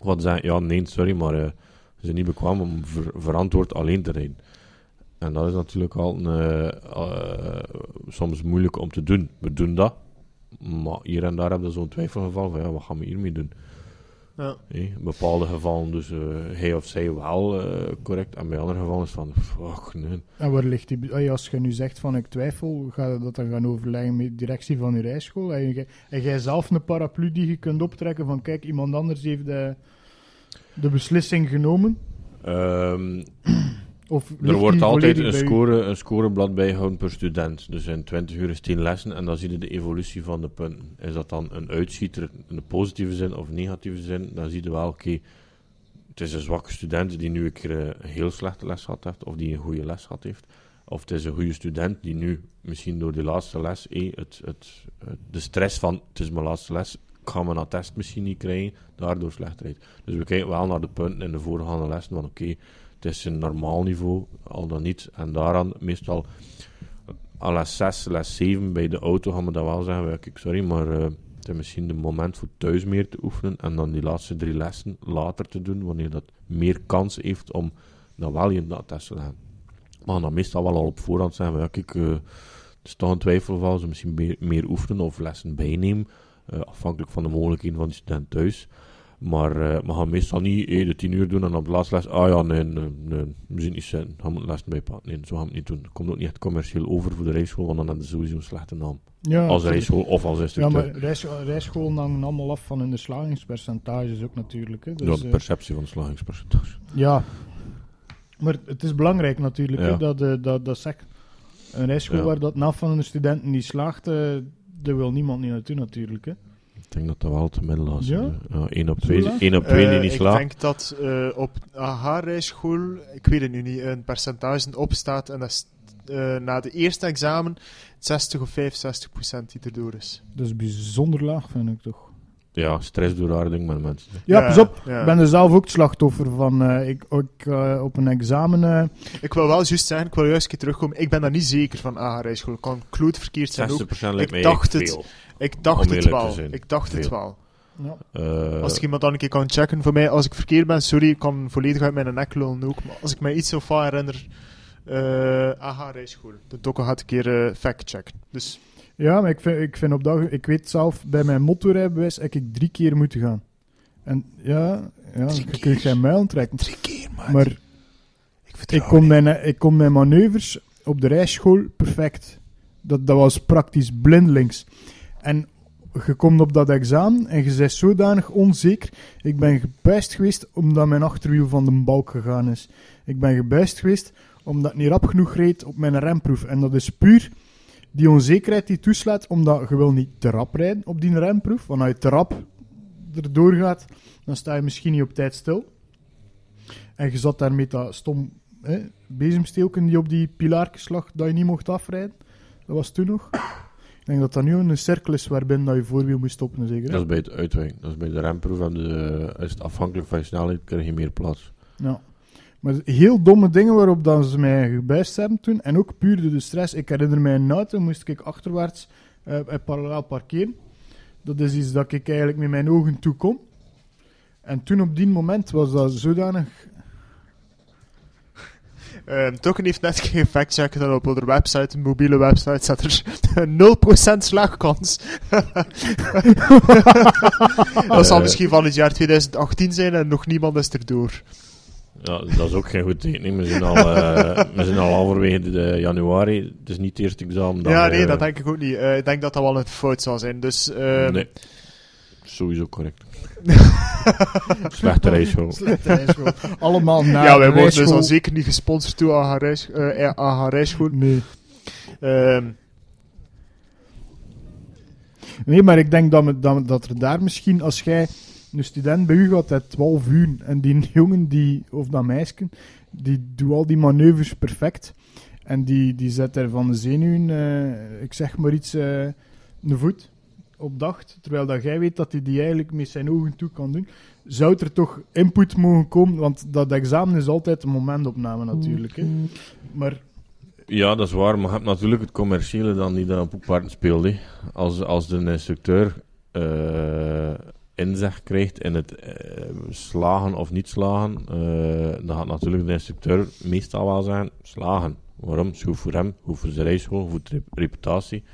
Wat zeggen, ja, nee, sorry, maar eh, Ze zijn niet bekwaam om ver- verantwoord alleen te rijden. En dat is natuurlijk al een, eh, eh, soms moeilijk om te doen. We doen dat, maar hier en daar hebben we zo'n twijfelgeval van ja, wat gaan we hiermee doen? Ja. In bepaalde gevallen dus eh, hij of zij wel eh, correct, en bij andere gevallen is het van fuck, nee. En waar ligt die... ah ja, Als je nu zegt van ik twijfel, ga je dat dan gaan overleggen met de directie van je rijschool? En jij, en jij zelf een paraplu die je kunt optrekken van kijk, iemand anders heeft de, de beslissing genomen? Ehm, Of Er wordt altijd een, score, een scoreblad bijgehouden per student. Dus in 20 uur is 10 lessen en dan zie je de evolutie van de punten. Is dat dan een uitschieter in de positieve zin of negatieve zin, dan zie je wel, oké, het is een zwakke student die nu een keer eh, een heel slechte les gehad heeft, of die een goede les gehad heeft. Of het is een goede student die nu misschien door die laatste les, eh, het, het, het- de stress van het is mijn laatste les, ik ga mijn attest misschien niet krijgen, daardoor slecht rijdt. Dus we kijken wel naar de punten in de voorgaande lessen van oké, het is een normaal niveau, al dan niet. En daaraan meestal à les 6, les 7 bij de auto gaan we dat wel zeggen. wel, Kijk, sorry, maar eh, het is misschien de moment voor thuis meer te oefenen en dan die laatste drie lessen later te doen, wanneer dat meer kans heeft om dan wel in dat test te leggen. Maar dan meestal wel al op voorhand zeggen we, ja, kijk, eh, het is toch een twijfelgeval, ze misschien meer, meer oefenen of lessen bijnemen, afhankelijk van de mogelijkheden van die student thuis. Maar eh, we gaan meestal niet eh, de tien uur doen en op de laatste les, ah ja, nee, nee, nee we zien niet zitten, gaan we lessen bijpakken. Nee, zo gaan we het niet doen. Komt ook niet echt commercieel over voor de rijschool, want dan hebben ze sowieso een slechte naam. Ja, als rijschool of als Ja, instructeur. maar rijs, rijscholen hangen allemaal af van hun slagingspercentages ook natuurlijk. Hè. Dus, ja, de eh, perceptie van de slagingspercentage. Ja, maar het is belangrijk natuurlijk Ja. hè, dat, eh, dat, dat zegt. Een rijschool Ja. waar dat na van de studenten niet slaagt, eh daar wil niemand niet naartoe natuurlijk. Hè. Ik denk dat dat wel te middel is. Ja? Ja? Ja, 1 op Zo 2 laag? één op twee die Eh, niet ik slaagt. denk dat eh, op AH-rijschool, ik weet het nu niet, een percentage op staat en dat is eh, na de eerste examen 60 of 65 procent die erdoor is. Dat is bijzonder laag, vind ik toch. Ja, stress door haar ding met mensen. Ja, pas op. ja. Ik ben er zelf ook het slachtoffer van. eh, ik, ik eh, op een examen. eh, Ik wil wel juist zeggen, ik wil juist een keer terugkomen, ik ben daar niet zeker van AH-rijschool. Ik kan kloot verkeerd zijn ook. 60% lijkt mij dacht het. veel. Ik dacht het wel. Ik dacht het wel. ja. Eh, Als ik iemand dan een keer kan checken voor mij, als ik verkeerd ben, sorry, ik kan volledig uit mijn nek lullen ook. Maar als ik mij iets of wat herinner, eh AH-rijschool. De dokken gaat een keer eh, fact-checken. Dus ja, maar ik vind, ik vind op dat. Ik weet zelf, bij mijn motorrijbewijs heb ik drie keer moeten gaan. En ja, ja Drie je keer? kunt geen mijl trekken. drie keer, maar, Maar ik Ik kon, niet. mijn, ik kon mijn manoeuvres op de rijschool perfect. Dat, dat was praktisch blindelings. En je komt op dat examen en je bent zodanig onzeker. Ik ben gebuist geweest omdat mijn achterwiel van de balk gegaan is. Ik ben gebuist geweest omdat ik niet rap genoeg reed op mijn remproef. En dat is puur die onzekerheid die toeslaat, omdat je wil niet te rap rijden op die remproef. Want als je te rap erdoor gaat, dan sta je misschien niet op tijd stil. En je zat daar met dat stom hè, bezemsteelken die op die pilaartjes lag, dat je niet mocht afrijden. Dat was toen nog. Ik denk dat dat nu een cirkel is waarbinnen dat je voorwiel moet stoppen, zeker. hè? Dat is bij het uitwijken. Dat is bij de remproef. En de, is het afhankelijk van je snelheid, krijg je meer plaats. Ja. Maar heel domme dingen waarop dan ze mij gebuist hebben toen. En ook puur door de stress. Ik herinner mij een auto, moest ik achterwaarts eh, eh, parallel parkeren. Dat is iets dat ik eigenlijk met mijn ogen toe kon. En toen op die moment was dat zodanig... Eh, Token heeft net gefactchecken dat op onze website, een mobiele website, staat er 0% slagkans. dat zal Eh. misschien van het jaar 2018 zijn en nog niemand is erdoor. Ja, dat is ook geen goed teken. We zijn al, eh, we zijn al halverwege de, januari. Het is niet het eerste examen. dat ja, nee, eh, dat denk ik ook niet. Eh, ik denk dat dat wel een fout zal zijn. Dus, eh, Nee. Sowieso correct. Slechte rijschool. Slechte rijschool. Allemaal na ja, wij de worden dus al zeker niet gesponsord door AH Rijs- eh, AH Rijschool. Nee. Ehm, Nee, maar ik denk dat, me, dat, dat er daar misschien, als jij een student bij u gaat uit 12 uur en die jongen, die, of dat meisje, die doet al die manoeuvres perfect en die, die zet er van de zenuwen, eh, ik zeg maar iets, eh, een voet op dacht, terwijl dat jij weet dat hij die eigenlijk met zijn ogen toe kan doen, zou er toch input mogen komen, want dat examen is altijd een momentopname natuurlijk. Hè. Maar Ja, dat is waar, maar je hebt natuurlijk het commerciële dan die daar op paarden speelt. Als, als de instructeur eh, inzicht krijgt in het eh, slagen of niet slagen, eh, dan gaat natuurlijk de instructeur meestal wel zeggen, slagen. Waarom? Het is goed voor hem, goed voor zijn rijschool, goed voor de rep- reputatie.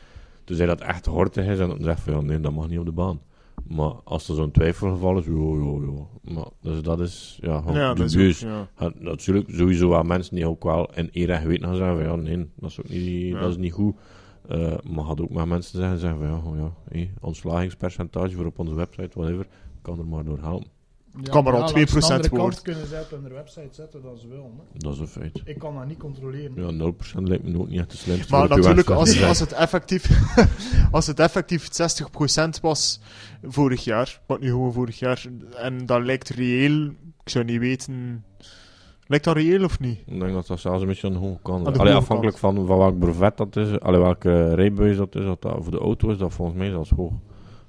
Dus hij dat echt hortig is en dan zegt van, ja, nee, dat mag niet op de baan. Maar als er zo'n twijfelgeval is, jo, jo, jo. Maar, dus dat is, ja, gewoon Ja, dubieus. ook, ja. Ja, natuurlijk, sowieso wel mensen die ook wel in eer en geweten gaan zeggen van ja, nee, dat is ook niet, dat is niet goed. Eh, maar gaat ook maar mensen zeggen, zeggen van ja, oh ja hé, ontslagingspercentage voor op onze website, whatever, kan er maar door helpen. kan maar al 2% langs de andere kant worden. kunnen zij op hun website zetten dat ze willen. Hè. Dat is een feit. Ik kan dat niet controleren. Ja, 0% lijkt me ook niet echt de slimste. Maar natuurlijk, als, als, het effectief, als het effectief 60% was vorig jaar, wat nu gewoon vorig jaar, en dat lijkt reëel, ik zou niet weten, lijkt dat reëel of niet? Ik denk dat dat zelfs een beetje aan de hoge kant is. Allee, afhankelijk van, van welk brevet dat is, allee, welke rijbewijs dat is, dat dat voor de auto is, dat volgens mij zelfs hoog.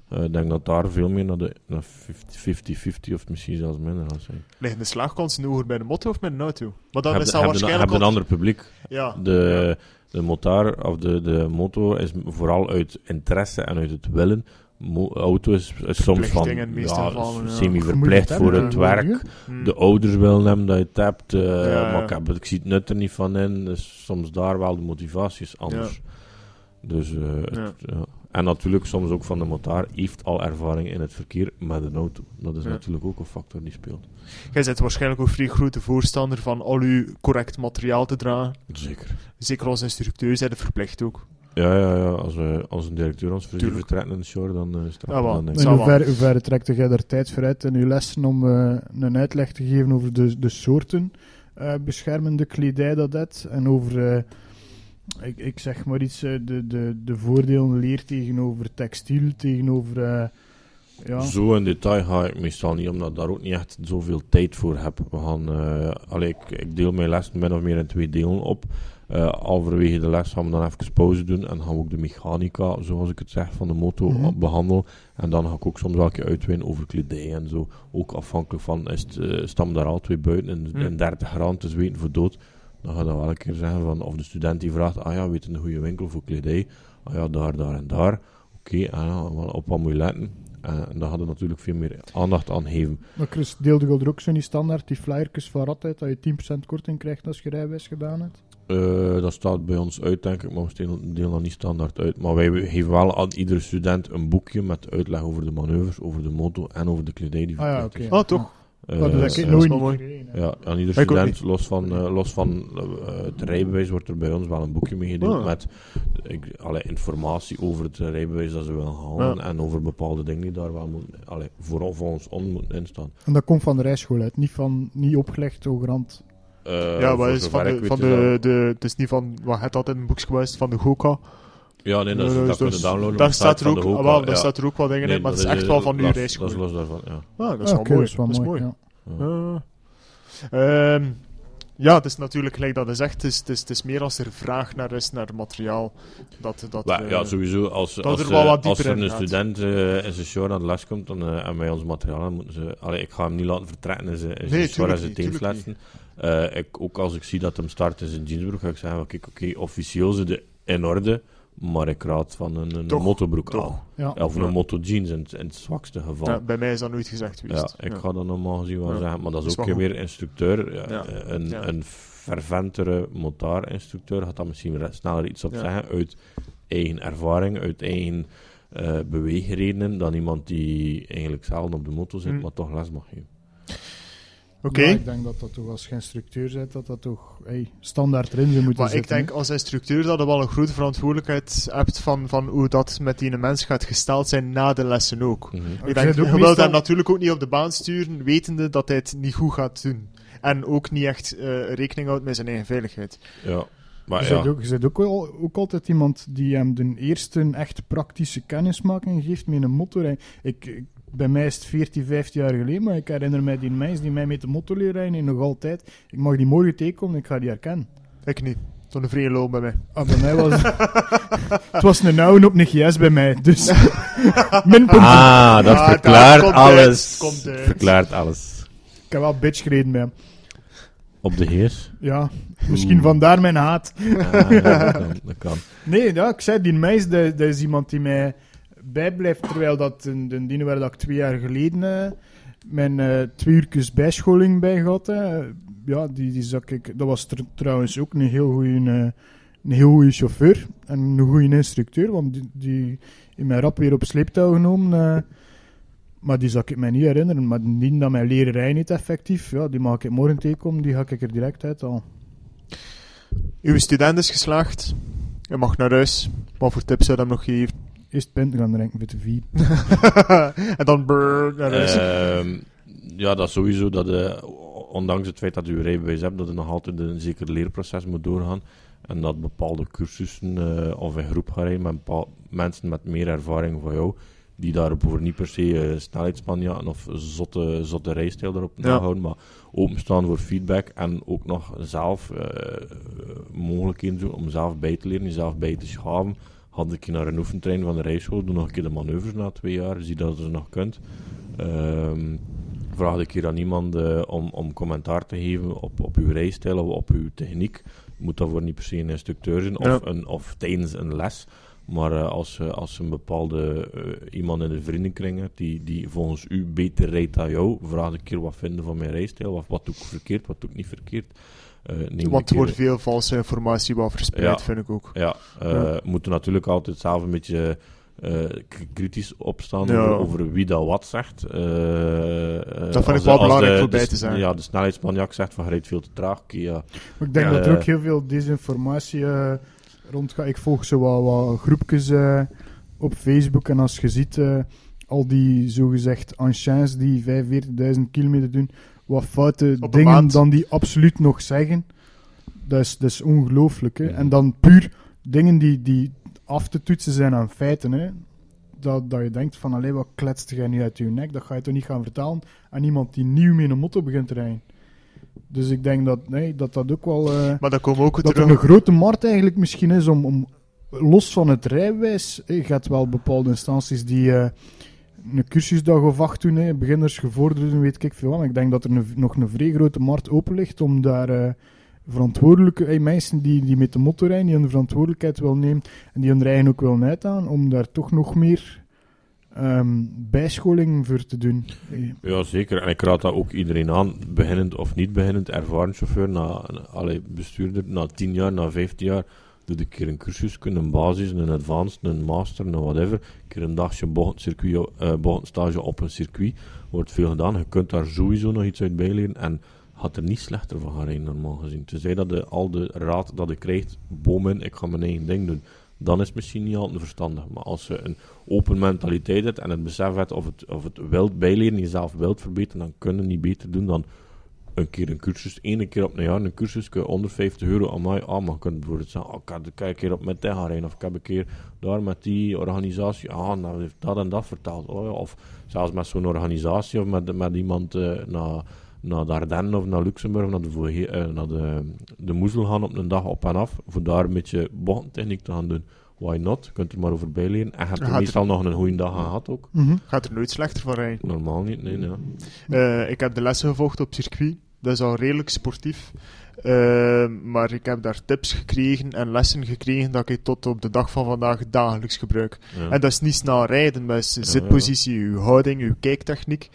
Eh, ik denk dat daar veel meer naar de naar 50-50 of misschien zelfs minder gaat zijn. Liggen de slaagkansen hoger bij de motto of bij de auto? Maar dan Heb is dat heb waarschijnlijk... je een ander publiek. Ja, De, de motar of de, de moto is vooral uit interesse en uit het willen. Mo- auto is, is soms van de ja, semi-verplicht voor het werk. Hm. De ouders willen hem dat je het hebt, eh, ja. maar ik, heb, het- ik zie het nut er niet van in. Dus soms daar wel de motivatie is anders. Dus, eh, het- Ja. ja. En natuurlijk soms ook van de motar heeft al ervaring in het verkeer met een auto. Dat is Ja. natuurlijk ook een factor die speelt. Jij bent waarschijnlijk ook vrij grote voorstander van al uw correct materiaal te dragen. Zeker. Zeker als instructeur zijn er verplicht ook. Ja, ja, ja. Als, we, als een directeur ons voor in de show, dan uh, staat Ja, dan niks. En Zal hoe wel. ver, hoe ver trekt jij er tijd voor uit in uw lessen om eh, een uitleg te geven over de, de soorten eh, beschermende kledij dat het en over, eh, ik, ik zeg maar iets, eh, de, de, de voordelen leer tegenover textiel, tegenover, eh, ja, Zo in detail ga ik meestal niet, omdat ik daar ook niet echt zoveel tijd voor heb. We gaan, eh, allee, ik, ik deel mijn les min of meer in twee delen op. Eh halverwege de les gaan we dan even pauze doen en gaan we ook de mechanica, zoals ik het zeg, van de moto Mhm. behandelen. En dan ga ik ook soms wel een keer uitweiden over kledij en zo. Ook afhankelijk van, is het, eh, staan we daar al twee buiten in, Mhm. in 30 graden te zweten voor dood. Dan ga je dat wel een keer zeggen van, of de student die vraagt, ah ja, weet een goede winkel voor kledij? Ah ja, daar, daar en daar. Oké, ah ja, op wat moet je letten? Eh, en daar hadden natuurlijk veel meer aandacht aan geven. maar Chris, deelde je er ook zo niet standaard die flyertjes van Radtijd, dat je 10% korting krijgt als je rijbewijs gedaan hebt? Eh, dat staat bij ons uit, denk ik, maar we delen dat niet standaard uit. Maar wij geven wel aan iedere student een boekje met uitleg over de manoeuvres, over de moto en over de kledij die Ah ja, is. Ah, toch? Eh, dat nooit is niet mooi. Ja, aan ieder student, los van, eh, los van eh, het rijbewijs, wordt er bij ons wel een boekje meegedeeld Ah. met ik, alle informatie over het rijbewijs dat ze willen halen Ja. en over bepaalde dingen die daar wel moeten, allee, voor, voor ons on moeten instaan. En dat komt van de rijschool uit, niet, van, niet opgelegd hogerhand. Eh, ja, maar is van de, van de, de, het is niet van, wat het altijd in een boekje geweest, van de Goka. Ja, nee, dat, is, dat dus kunnen downloaden. Daar op de staat er ook, de ah, Hoka, wel, daar ja. staat er ook wel dingen Nee, in, maar het dat is echt wel van uw los- rijschool. Dat is los daarvan, ja. Ah, dat is Ah, wel mooi. dat is wel dat is mooi. ja. Ja. Ehm, ja, het is natuurlijk, gelijk dat is echt, het is, het, is, het is meer als er vraag naar is, naar materiaal. Dat, dat, Maar eh, ja, sowieso, als, dat als, er wel wat als er een gaat. student eh, in zijn show aan de les komt dan, eh, en wij ons materiaal hebben, moeten ze... Allee, ik ga hem niet laten vertrekken in zijn in Nee, show en zijn. Eh, ik, ook als ik zie dat hem start in zijn jeansbroek, ga ik zeggen, kijk, oké, officieel zit het in orde, maar ik raad van een, een Toch, motobroek toch. aan. Ja. Ja, Of een Ja. moto jeans in, het- in het zwakste geval. ja, bij mij is dat nooit gezegd Ja, ik ga dat normaal gezien wel Ja. zeggen, maar dat is is ook weer instructeur. Een, Ja. een ferventere motaar-instructeur gaat daar misschien sneller iets op Ja. zeggen, uit eigen ervaring, uit eigen eh, beweegredenen, dan iemand die eigenlijk zelden op de moto zit, Hm. maar toch les mag geven. Oké, Maar ik denk dat dat toch als geen structuur zit, dat dat toch hey, standaard erin zou moeten maar ik zitten. denk als instructeur dat je wel een grote verantwoordelijkheid hebt van, van hoe dat met die mens gaat gesteld zijn na de lessen ook. Mhm. Ik Ik denk, zit je ook wilt hem natuurlijk ook niet op de baan sturen, wetende dat hij het niet goed gaat doen. En ook niet echt eh, rekening houdt met zijn eigen veiligheid. Ja, maar je ja. bent ook, je bent ook, wel- ook altijd iemand die hem de eerste echt praktische kennismaking geeft met een motor. Ik, ik- bij mij is het 14, 15 jaar geleden, maar ik herinner mij die meisje die mij met de motor leert rijden en nog altijd. Ik mag die morgen tegenkomen en ik ga die herkennen. Ik niet. Zo'n vrije loon bij mij. Ah, bij mij was het was een oude op een GS bij mij, dus minpunt. Ah, dat Ah, verklaart dat komt uit, alles. komt uit. Verklaart alles. Ik heb wel bitch gereden met hem. Op de heers? Ja, misschien Oeh. vandaar mijn haat. Ah, ja, dat kan. Dat kan. Nee, ja, ik zei, die meisje, dat, dat is iemand die mij bijblijft, terwijl dat de, de dingen waar dat ik twee jaar geleden eh, mijn eh, twee uurtjes bijscholing bij had, hè, ja, die, die zag ik, dat was tr- trouwens ook een heel goede een heel goede chauffeur en een goede instructeur, want die, die in mijn rap weer op sleeptouw genomen. eh, maar die zal ik mij niet herinneren. Maar die dat mijn leren rijden niet effectief, ja, die maak ik morgen tegenkomen, die ga ik er direct uit al. Uw student is geslaagd. Je mag naar huis. Wat voor tips zou je hem nog geven? Eerst punten gaan drinken voor de vier. en dan brrr, naar huis. Ehm, ja, dat sowieso. Dat, eh, ondanks het feit dat je rijbewijs hebt, dat je nog altijd een zeker leerproces moet doorgaan. En dat bepaalde cursussen eh, of in groep gaan rijden met bepaal- mensen met meer ervaring van jou, die daar voor niet per se eh, snelheidsspanjaarden of zotte, zotte rijstijl erop Ja. nahouden, maar openstaan voor feedback en ook nog zelf eh, mogelijkheden zoeken om zelf bij te leren, jezelf bij te schaven. Had ik je naar een oefentrein van de rijschool, doe nog een keer de manoeuvres na twee jaar, zie dat je ze nog kunt. Ehm vraag ik hier aan iemand eh, om, om commentaar te geven op, op uw rijstijl of op uw techniek. Moet daarvoor niet per se een instructeur zijn of, Ja. een, of tijdens een les. Maar eh, als, eh, als een bepaalde eh, iemand in de vriendenkring hebt die, die volgens u beter rijdt dan jou, vraag een keer wat vinden van mijn rijstijl. Of wat doe ik verkeerd, wat doe ik niet verkeerd. Eh, Want er wordt veel valse informatie wat verspreid, Ja. vind ik ook. ja, eh, Ja. moeten natuurlijk altijd zelf een beetje eh, kritisch opstaan Ja. over, over wie dat wat zegt. Eh, eh, Dat vind als ik wel belangrijk de- voor bij de- te zeggen. Ja, de snelheidsmanjak zegt van je rijdt veel te traag. Oké, ja. Maar ik denk dat er ook heel veel desinformatie rondgaat. Ik volg zo wat, wat groepjes eh, op Facebook en als je ziet eh, al die zogezegd anciens die 45.000 kilometer doen, wat foute dingen maand. dan die absoluut nog zeggen, dat is, dat is ongelooflijk. Hè? En dan puur dingen die, die af te toetsen zijn aan feiten. Hè? Dat, dat je denkt van, allee, wat kletst jij nu uit je nek? Dat ga je toch niet gaan vertalen aan iemand die nieuw met een motto begint te rijden. Dus ik denk dat nee, dat, dat ook wel... eh, Maar dan komen we ook dat er een grote markt eigenlijk misschien is om, om los van het rijbewijs, je gaat wel bepaalde instanties die eh, een cursusdag of acht doen, hè, beginners, gevorderden, weet ik veel wat. Ik denk dat er een- nog een vrij grote markt open ligt om daar eh, verantwoordelijke eh, mensen die, die met de motor rijden, die hun verantwoordelijkheid wil nemen en die hun rijden ook wil uitaan, om daar toch nog meer ehm, bijscholing voor te doen. Ja, zeker. En ik raad dat ook iedereen aan, beginnend of niet beginnend, ervaren chauffeur, na, allee, bestuurder, na 10 jaar, na 15 jaar, doe een keer een cursus, een basis, een advanced, een master, een whatever. Een keer een dagje bochtcircuit, eh bochtenstage op een circuit. Wordt veel gedaan. Je kunt daar sowieso nog iets uit bijleren. En gaat er niet slechter van gaan rijden, normaal gezien. Tenzij dat je al de raad dat je krijgt, bomen, ik ga mijn eigen ding doen. Dan is het misschien niet altijd verstandig. Maar als je een open mentaliteit hebt en het besef hebt of het, of het wilt bijleren, jezelf wilt verbeteren, dan kun je niet beter doen dan een keer een cursus, één keer op een jaar een cursus, kun je onder 50 euro aan mij, ah, maar je kunt bijvoorbeeld zeggen, oh, ik heb een keer op met gaan rijden, of ik heb een keer daar met die organisatie, ah, nou heeft dat en dat verteld, oh, of zelfs met zo'n organisatie, of met, met iemand eh, naar, naar de Ardennen of naar Luxemburg, naar de, Voge- eh, naar de, de Moezel gaan op een dag op en af, voor daar een beetje bochtentechniek te gaan doen. Why not? Je kunt er maar over bijleren. En je hebt er Gaat er- meestal nog een goede dag gehad ook. mhm. Gaat er nooit slechter van rijden. Normaal niet, nee. Eh, ik heb de lessen gevolgd op circuit. Dat is al redelijk sportief. Eh, maar ik heb daar tips gekregen en lessen gekregen dat ik tot op de dag van vandaag dagelijks gebruik. Ja. En dat is niet snel rijden, dat is Ja, zitpositie, uw houding, uw kijktechniek.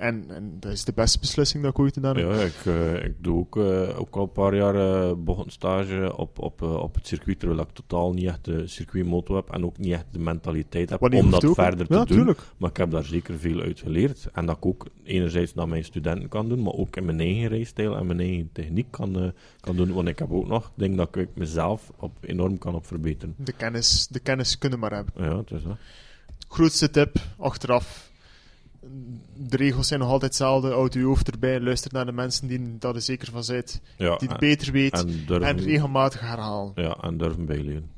En, en dat is de beste beslissing dat ik ooit gedaan heb. Ja, ik, eh, ik doe ook, eh, ook al een paar jaar uh, bochtenstage op, op, eh, op het circuit, terwijl ik totaal niet echt de circuitmoto heb en ook niet echt de mentaliteit heb om dat verder te ja, doen. tuurlijk. Maar ik heb daar zeker veel uit geleerd. En dat ik ook enerzijds naar mijn studenten kan doen, maar ook in mijn eigen rijstijl en mijn eigen techniek kan, kan doen. Want ik heb ook nog, ik denk dat ik mezelf op, enorm kan op verbeteren. De kennis, de kennis kunnen maar hebben. Ja, het is dat. Grootste tip, achteraf. De regels zijn nog altijd hetzelfde. Houd uw hoofd erbij. Luister naar de mensen die dat er zeker van zijn. Ja, Die het en, beter weet. en regelmatig herhalen. ja, en durven bijleren.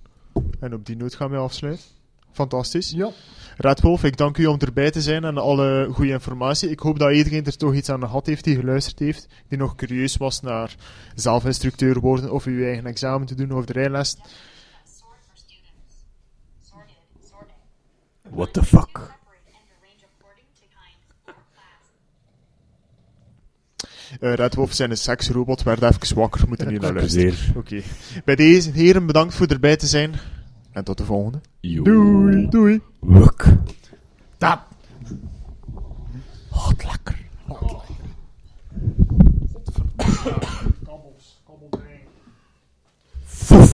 En op die noot gaan we afsluiten. Fantastisch. Ja. Red Wolf, ik dank u om erbij te zijn en alle goede informatie. Ik hoop dat iedereen er toch iets aan gehad heeft die geluisterd heeft, die nog curieus was naar zelfinstructeur worden of uw eigen examen te doen of de rijles. What the fuck? Uh, Red Wolf zijn een seksrobot, werd even wakker, moeten ja, niet naar luisteren. Bij deze heren bedankt voor erbij te zijn. En tot de volgende. Doei. Doei. Wuk. Tap. Hot lekker. Hot lekker. Kabbels. Kabbelbrein.